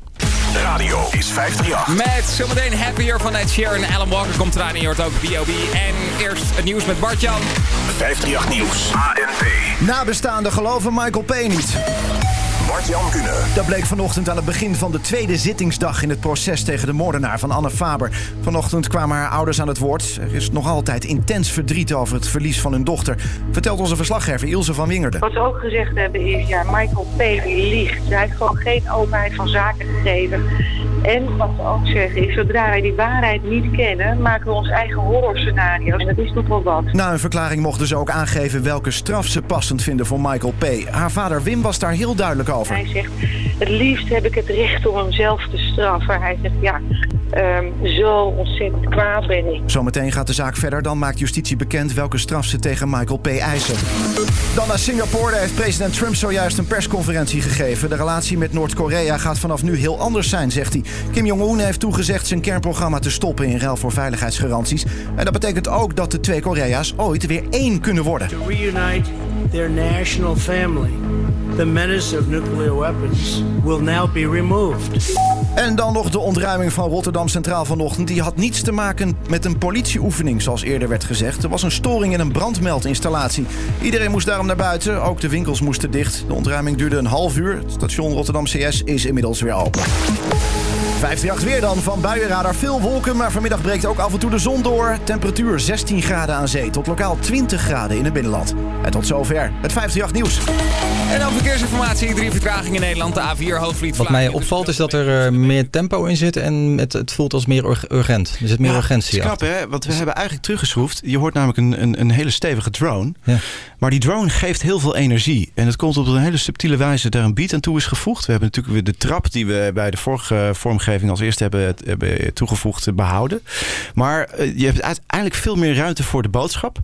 Radio is 538. Met zometeen Happier van Ed Sheeran. Alan Walker komt eraan en je hoort ook B.O.B. En eerst het nieuws met Bart-Jan. 538 Nieuws. ANP. Nabestaanden geloven Michael P. niet. Bart-Jan Kunen. Dat bleek vanochtend aan het begin van de tweede zittingsdag in het proces tegen de moordenaar van Anne Faber. Vanochtend kwamen haar ouders aan het woord. Er is nog altijd intens verdriet over het verlies van hun dochter. Vertelt onze verslaggever Ilse van Wingerden. Wat ze ook gezegd hebben is, ja, Michael P. liegt. Hij heeft gewoon geen openheid van zaken gegeven. En wat ze ook zeggen is, zodra wij die waarheid niet kennen, maken we ons eigen horrorscenario's. En dat is toch wel wat. Na hun verklaring mochten ze ook aangeven welke straf ze passend vinden voor Michael P. Haar vader Wim was daar heel duidelijk over. Hij zegt, het liefst heb ik het recht om hem zelf te straffen. Hij zegt, ja, ehm, zo ontzettend kwaad ben ik. Zometeen gaat de zaak verder. Dan maakt justitie bekend welke straf ze tegen Michael P. eisen. Dan naar Singapore. Daar heeft president Trump zojuist een persconferentie gegeven. De relatie met Noord-Korea gaat vanaf nu heel anders zijn, zegt hij. Kim Jong-un heeft toegezegd zijn kernprogramma te stoppen in ruil voor veiligheidsgaranties. En dat betekent ook dat de twee Korea's ooit weer één kunnen worden. to reunite their national family. The menace of nuclear weapons will now be removed. En dan nog de ontruiming van Rotterdam Centraal vanochtend. Die had niets te maken met een politieoefening, zoals eerder werd gezegd. Er was een storing in een brandmeldinstallatie. Iedereen moest daarom naar buiten, ook de winkels moesten dicht. De ontruiming duurde een half uur. Het station Rotterdam CS is inmiddels weer open. 538 weer dan van buienradar. Veel wolken, maar vanmiddag breekt ook af en toe de zon door. Temperatuur 16 graden aan zee tot lokaal 20 graden in het binnenland. En tot zover het 538 nieuws. En dan verkeersinformatie. Drie vertragingen in Nederland. De A4 Hoofdvliet Wat mij opvalt is dat er eh, meer tempo in zit en het, het voelt als meer ur- urgent. Er zit meer Ja, urgentie het is knap hè, want we hebben eigenlijk teruggeschroefd. Je hoort namelijk een, een, een hele stevige drone. Maar die drone geeft heel veel energie. En het komt op een hele subtiele wijze daar een beat aan toe is gevoegd. We hebben natuurlijk weer de trap die we bij de vorige vormgeving als eerste hebben, hebben toegevoegd behouden. Maar eh, je hebt uiteindelijk veel meer ruimte voor de boodschap.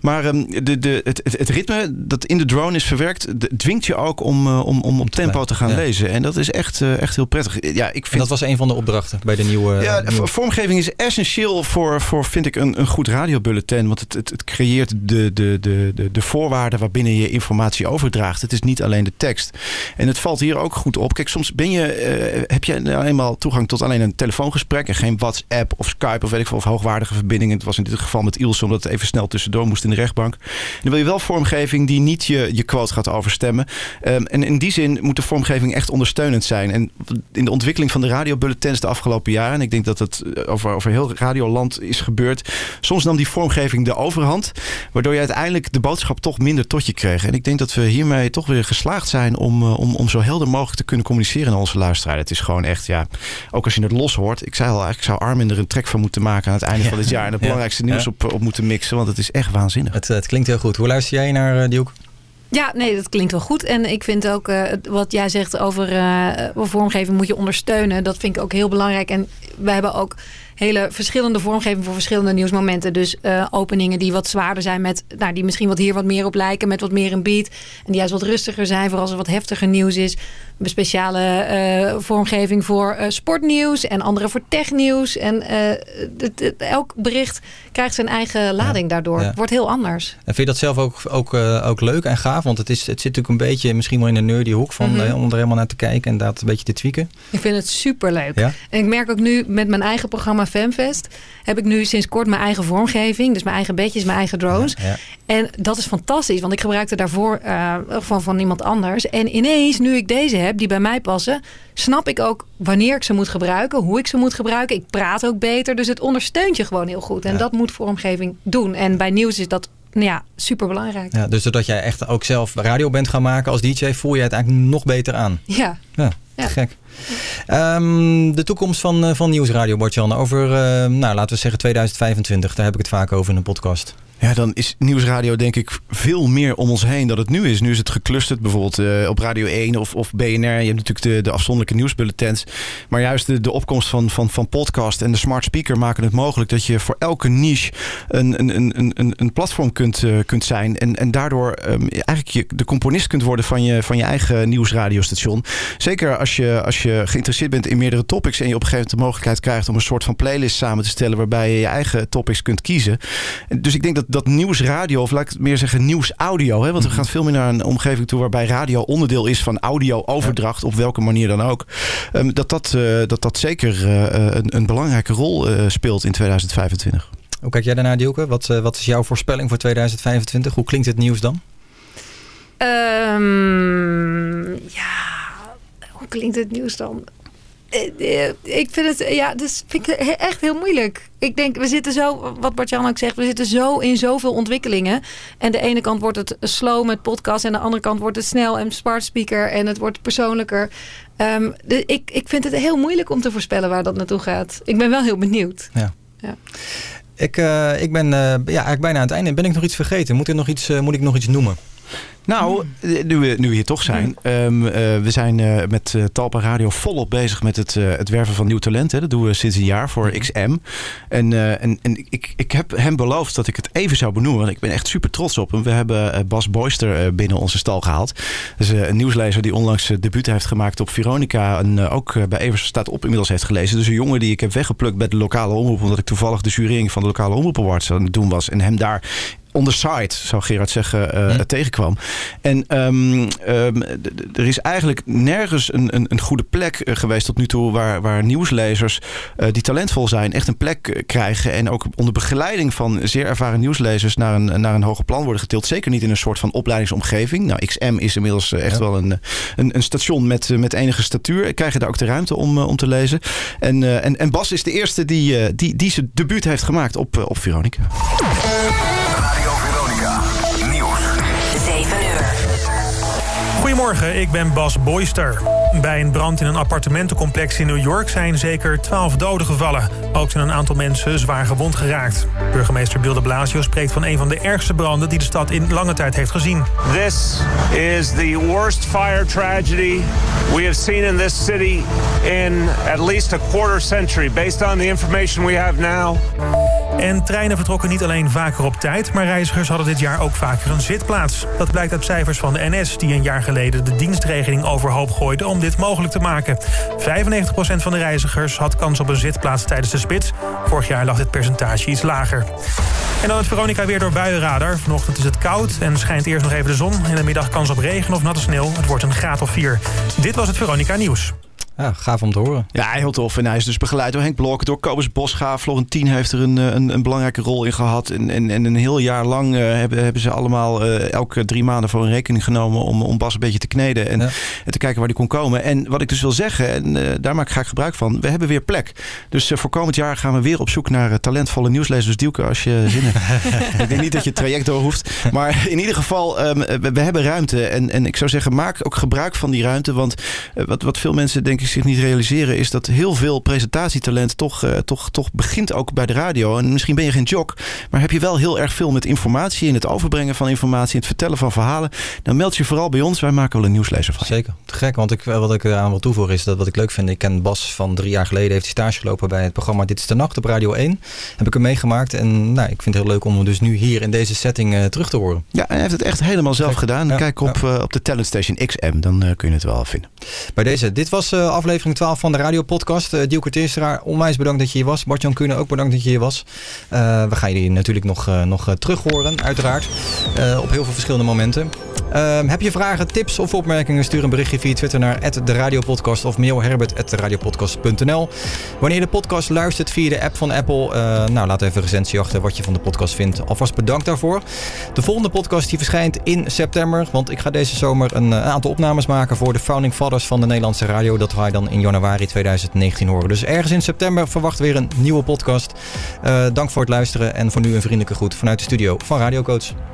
Maar ehm, de, de, het, ritme dat in de drone is verwerkt, dwingt je ook om, eh, om, om op tempo te gaan Ja. lezen. En dat is echt, eh, echt heel prettig. Ja, ik vind En dat was een van de opdrachten bij de nieuwe... ja, nieuwe- vormgeving is essentieel voor, voor vind ik, een, een goed radiobulletin. Want het, het, het creëert de, de, de, de, de voorwaarden waarbinnen je informatie overdraagt. Het is niet alleen de tekst. En het valt hier ook goed op. Kijk, soms ben je, eh, heb je nou eenmaal toegang tot alleen een telefoongesprek... en geen WhatsApp of Skype of weet ik veel, of hoogwaardige verbindingen. Het was in dit geval met Ilse, omdat het even snel tussendoor moest in de rechtbank. En dan wil je wel vormgeving die niet je, je quote gaat overstemmen. Ehm, en in die zin moet de vormgeving echt ondersteunend zijn. En in de ontwikkeling van de radiobulletins de afgelopen jaren... en ik denk dat het eh, over, over heel radioland is gebeurd... soms nam die vormgeving de overhand... waardoor je uiteindelijk de boodschap toch minder tot je kreeg. En ik denk dat we hiermee toch weer geslaagd zijn... om, eh, om, om zo helder mogelijk te kunnen communiceren naar onze luisteraar. Het is gewoon echt, ja, ook als je het los hoort... ik zei al, eigenlijk zou Armin er een trek van moeten maken... aan het einde van dit jaar... en het Ja. belangrijkste nieuws Ja. op, op moeten mixen... want het is echt waanzinnig. Het, het klinkt heel goed. Hoe luister jij naar die hoek? Ja, nee, dat klinkt wel goed. En ik vind ook eh, wat jij zegt over eh, vormgeving moet je ondersteunen. Dat vind ik ook heel belangrijk. En we hebben ook hele verschillende vormgeving voor verschillende nieuwsmomenten. Dus eh, openingen die wat zwaarder zijn met, nou, die misschien wat hier wat meer op lijken, met wat meer een beat. En die juist wat rustiger zijn voor als er wat heftiger nieuws is. Hebben speciale eh, vormgeving voor eh, sportnieuws en andere voor technieuws. En elk bericht krijgt zijn eigen lading daardoor. Ja. Het wordt heel anders. En vind je dat zelf ook, ook, ook leuk en gaaf? Want het, is, het zit natuurlijk een beetje misschien wel in een nerdy hoek van Mhm. om er helemaal naar te kijken en dat een beetje te tweaken. Ik vind het superleuk. Ja? En ik merk ook nu met mijn eigen programma Femfest heb ik nu sinds kort mijn eigen vormgeving. Dus mijn eigen bedjes, mijn eigen drones. Ja. En dat is fantastisch, want ik gebruikte daarvoor eh, van, van iemand anders. En ineens, nu ik deze heb, die bij mij passen, snap ik ook wanneer ik ze moet gebruiken, hoe ik ze moet gebruiken. Ik praat ook beter, dus het ondersteunt je gewoon heel goed. En dat moet vormgeving doen. En bij nieuws is dat ja, super belangrijk. Ja, dus doordat jij echt ook zelf radio bent gaan maken als DJ, voel je het eigenlijk nog beter aan. Ja. Ja, Ja. gek. Ehm, de toekomst van, eh, van Nieuwsradio, Bartjan. Over, eh, nou, laten we zeggen 2025. Daar heb ik het vaak over in een podcast. Ja, dan is nieuwsradio denk ik veel meer om ons heen dan het nu is. Nu is het geclusterd, bijvoorbeeld eh, op Radio 1 of, of BNR. Je hebt natuurlijk de, de afzonderlijke nieuwsbulletins. Maar juist de, de opkomst van, van, van podcast en de smart speaker maken het mogelijk dat je voor elke niche een, een, een, een, een platform kunt, eh, kunt zijn. En, en daardoor ehm, eigenlijk je, de componist kunt worden van je, van je eigen nieuwsradiostation. Zeker als je, als je geïnteresseerd bent in meerdere topics en je op een gegeven moment de mogelijkheid krijgt om een soort van playlist samen te stellen waarbij je je eigen topics kunt kiezen. En Dus ik denk dat, dat nieuwsradio, of laat ik het meer zeggen nieuwsaudio, hè, want we gaan veel meer naar een omgeving toe waarbij radio onderdeel is van audio-overdracht, op welke manier dan ook. ehm, dat, dat, eh, dat dat zeker eh, een, een belangrijke rol eh, speelt in 2025. Hoe kijk jij daarnaar, Dielke? Wat, eh, wat is jouw voorspelling voor 2025? Hoe klinkt het nieuws dan? Ehm, ja, hoe klinkt het nieuws dan? Eh, eh, Ik vind het, ja, dus vind ik echt heel moeilijk. Ik denk, we zitten zo, wat Bart-Jan ook zegt, we zitten zo in zoveel ontwikkelingen. En de ene kant wordt het slow met podcast en de andere kant wordt het snel en smart speaker en het wordt persoonlijker. Ehm, ik, ik vind het heel moeilijk om te voorspellen waar dat naartoe gaat. Ik ben wel heel benieuwd. Ja. Ja. Ik, eh, ik ben eh, ja, eigenlijk bijna aan het einde. Ben ik nog iets vergeten? Moet, er nog iets, eh, moet ik nog iets noemen? Nou, nu we, nu we hier toch zijn. ehm, eh, we zijn eh, met eh, Talpa Radio volop bezig met het, het werven van nieuw talent. Hè. Dat doen we sinds een jaar voor XM. En, en, en ik, ik heb hem beloofd dat ik het even zou benoemen. Want ik ben echt super trots op hem. We hebben Bas Boyster binnen onze stal gehaald. Dus eh, een nieuwslezer die onlangs debuut heeft gemaakt op Veronica. En ook bij Evers staat op inmiddels heeft gelezen. Dus een jongen die ik heb weggeplukt bij de lokale omroep. Omdat ik toevallig de jurering van de lokale omroep awards aan het doen was. En hem daar on the side, zou Gerard zeggen, eh, tegenkwam. En ehm, ehm, er is eigenlijk nergens een, een, een goede plek eh, geweest tot nu toe... waar, waar nieuwslezers eh, die talentvol zijn echt een plek krijgen... en ook onder begeleiding van zeer ervaren nieuwslezers... naar een, naar een hoger plan worden getild. Zeker niet in een soort van opleidingsomgeving. Nou, XM is inmiddels echt wel een, een, een station met, met enige statuur. Krijg je daar ook de ruimte om, om te lezen. En, en, en Bas is de eerste die, die, die zijn debuut heeft gemaakt op, op Veronica. Goedemorgen, ik ben Bas Boyster. Bij een brand in een appartementencomplex in New York zijn zeker 12 doden gevallen. Ook zijn een aantal mensen zwaar gewond geraakt. Burgemeester Bill de Blasio spreekt van een van de ergste branden die de stad in lange tijd heeft gezien. This is the worst fire tragedy we have seen in this city in at least a quarter century, based on the information we have now. En treinen vertrokken niet alleen vaker op tijd, maar reizigers hadden dit jaar ook vaker een zitplaats. Dat blijkt uit cijfers van de NS, die een jaar geleden de dienstregeling overhoop gooide om dit mogelijk te maken. 95% van de reizigers had kans op een zitplaats tijdens de spits. Vorig jaar lag dit percentage iets lager. En dan het Veronica weer door buienradar. Vanochtend is het koud en schijnt eerst nog even de zon. In de middag kans op regen of natte sneeuw. Het wordt een graad of 4. Dit was het Veronica Nieuws. Ja, gaaf om te horen. Ja, heel tof. En hij is dus begeleid door Henk Blok, door Kobus Bosga. Florentien heeft er een, eh, een, een belangrijke rol in gehad. En, en, en een heel jaar lang eh, hebben, hebben ze allemaal eh, elke drie maanden voor een rekening genomen... om, om Bas een beetje te kneden en, en te kijken waar die kon komen. En wat ik dus wil zeggen, en daar maak ik graag gebruik van... we hebben weer plek. Dus voor komend jaar gaan we weer op zoek naar talentvolle nieuwslezers. Dielke, als je zin hebt. ik denk niet dat je het traject door hoeft. Maar in ieder geval, ehm, we, we hebben ruimte. En, en ik zou zeggen, maak ook gebruik van die ruimte. Want wat, wat veel mensen denk ik zich niet realiseren... is dat heel veel presentatietalent toch, eh, toch, toch begint ook bij de radio. En misschien ben je geen jock, maar heb je wel heel erg veel met informatie... in het overbrengen van informatie, in het vertellen van verhalen... dan meld je vooral bij ons. Wij maken wel een nieuwslezer van. Zeker. Te gek, want ik, wat ik eraan wil toevoegen is dat wat ik leuk vind. Ik ken Bas van drie jaar geleden, heeft hij stage gelopen bij het programma Dit is de Nacht op Radio 1. Heb ik hem meegemaakt en nou, ik vind het heel leuk om hem dus nu hier in deze setting eh, terug te horen. Ja, en hij heeft het echt helemaal zelf gedaan. Ja, Kijk op, eh, op de Talent Station XM, dan eh, kun je het wel vinden. Bij deze, dit was eh, aflevering 12 van de radiopodcast. Uh, Dielke Teerstra, onwijs bedankt dat je hier was. Bart-Jan Kuhne, ook bedankt dat je hier was. Uh, we gaan jullie natuurlijk nog, uh, nog terug horen, uiteraard. Op heel veel verschillende momenten. Ehm, heb je vragen, tips of opmerkingen? Stuur een berichtje via Twitter naar de Radiopodcast of mail herbert.radiopodcast.nl. Wanneer je de podcast luistert via de app van Apple, eh, nou laat even een recensie achter wat je van de podcast vindt. Alvast bedankt daarvoor. De volgende podcast die verschijnt in september, want ik ga deze zomer een, eh, aantal opnames maken voor de Founding Fathers van de Nederlandse radio. Dat ga je dan in januari 2019 horen. Dus ergens in september verwacht weer een nieuwe podcast. Eh, dank voor het luisteren en voor nu een vriendelijke groet vanuit de studio van Radio Coach.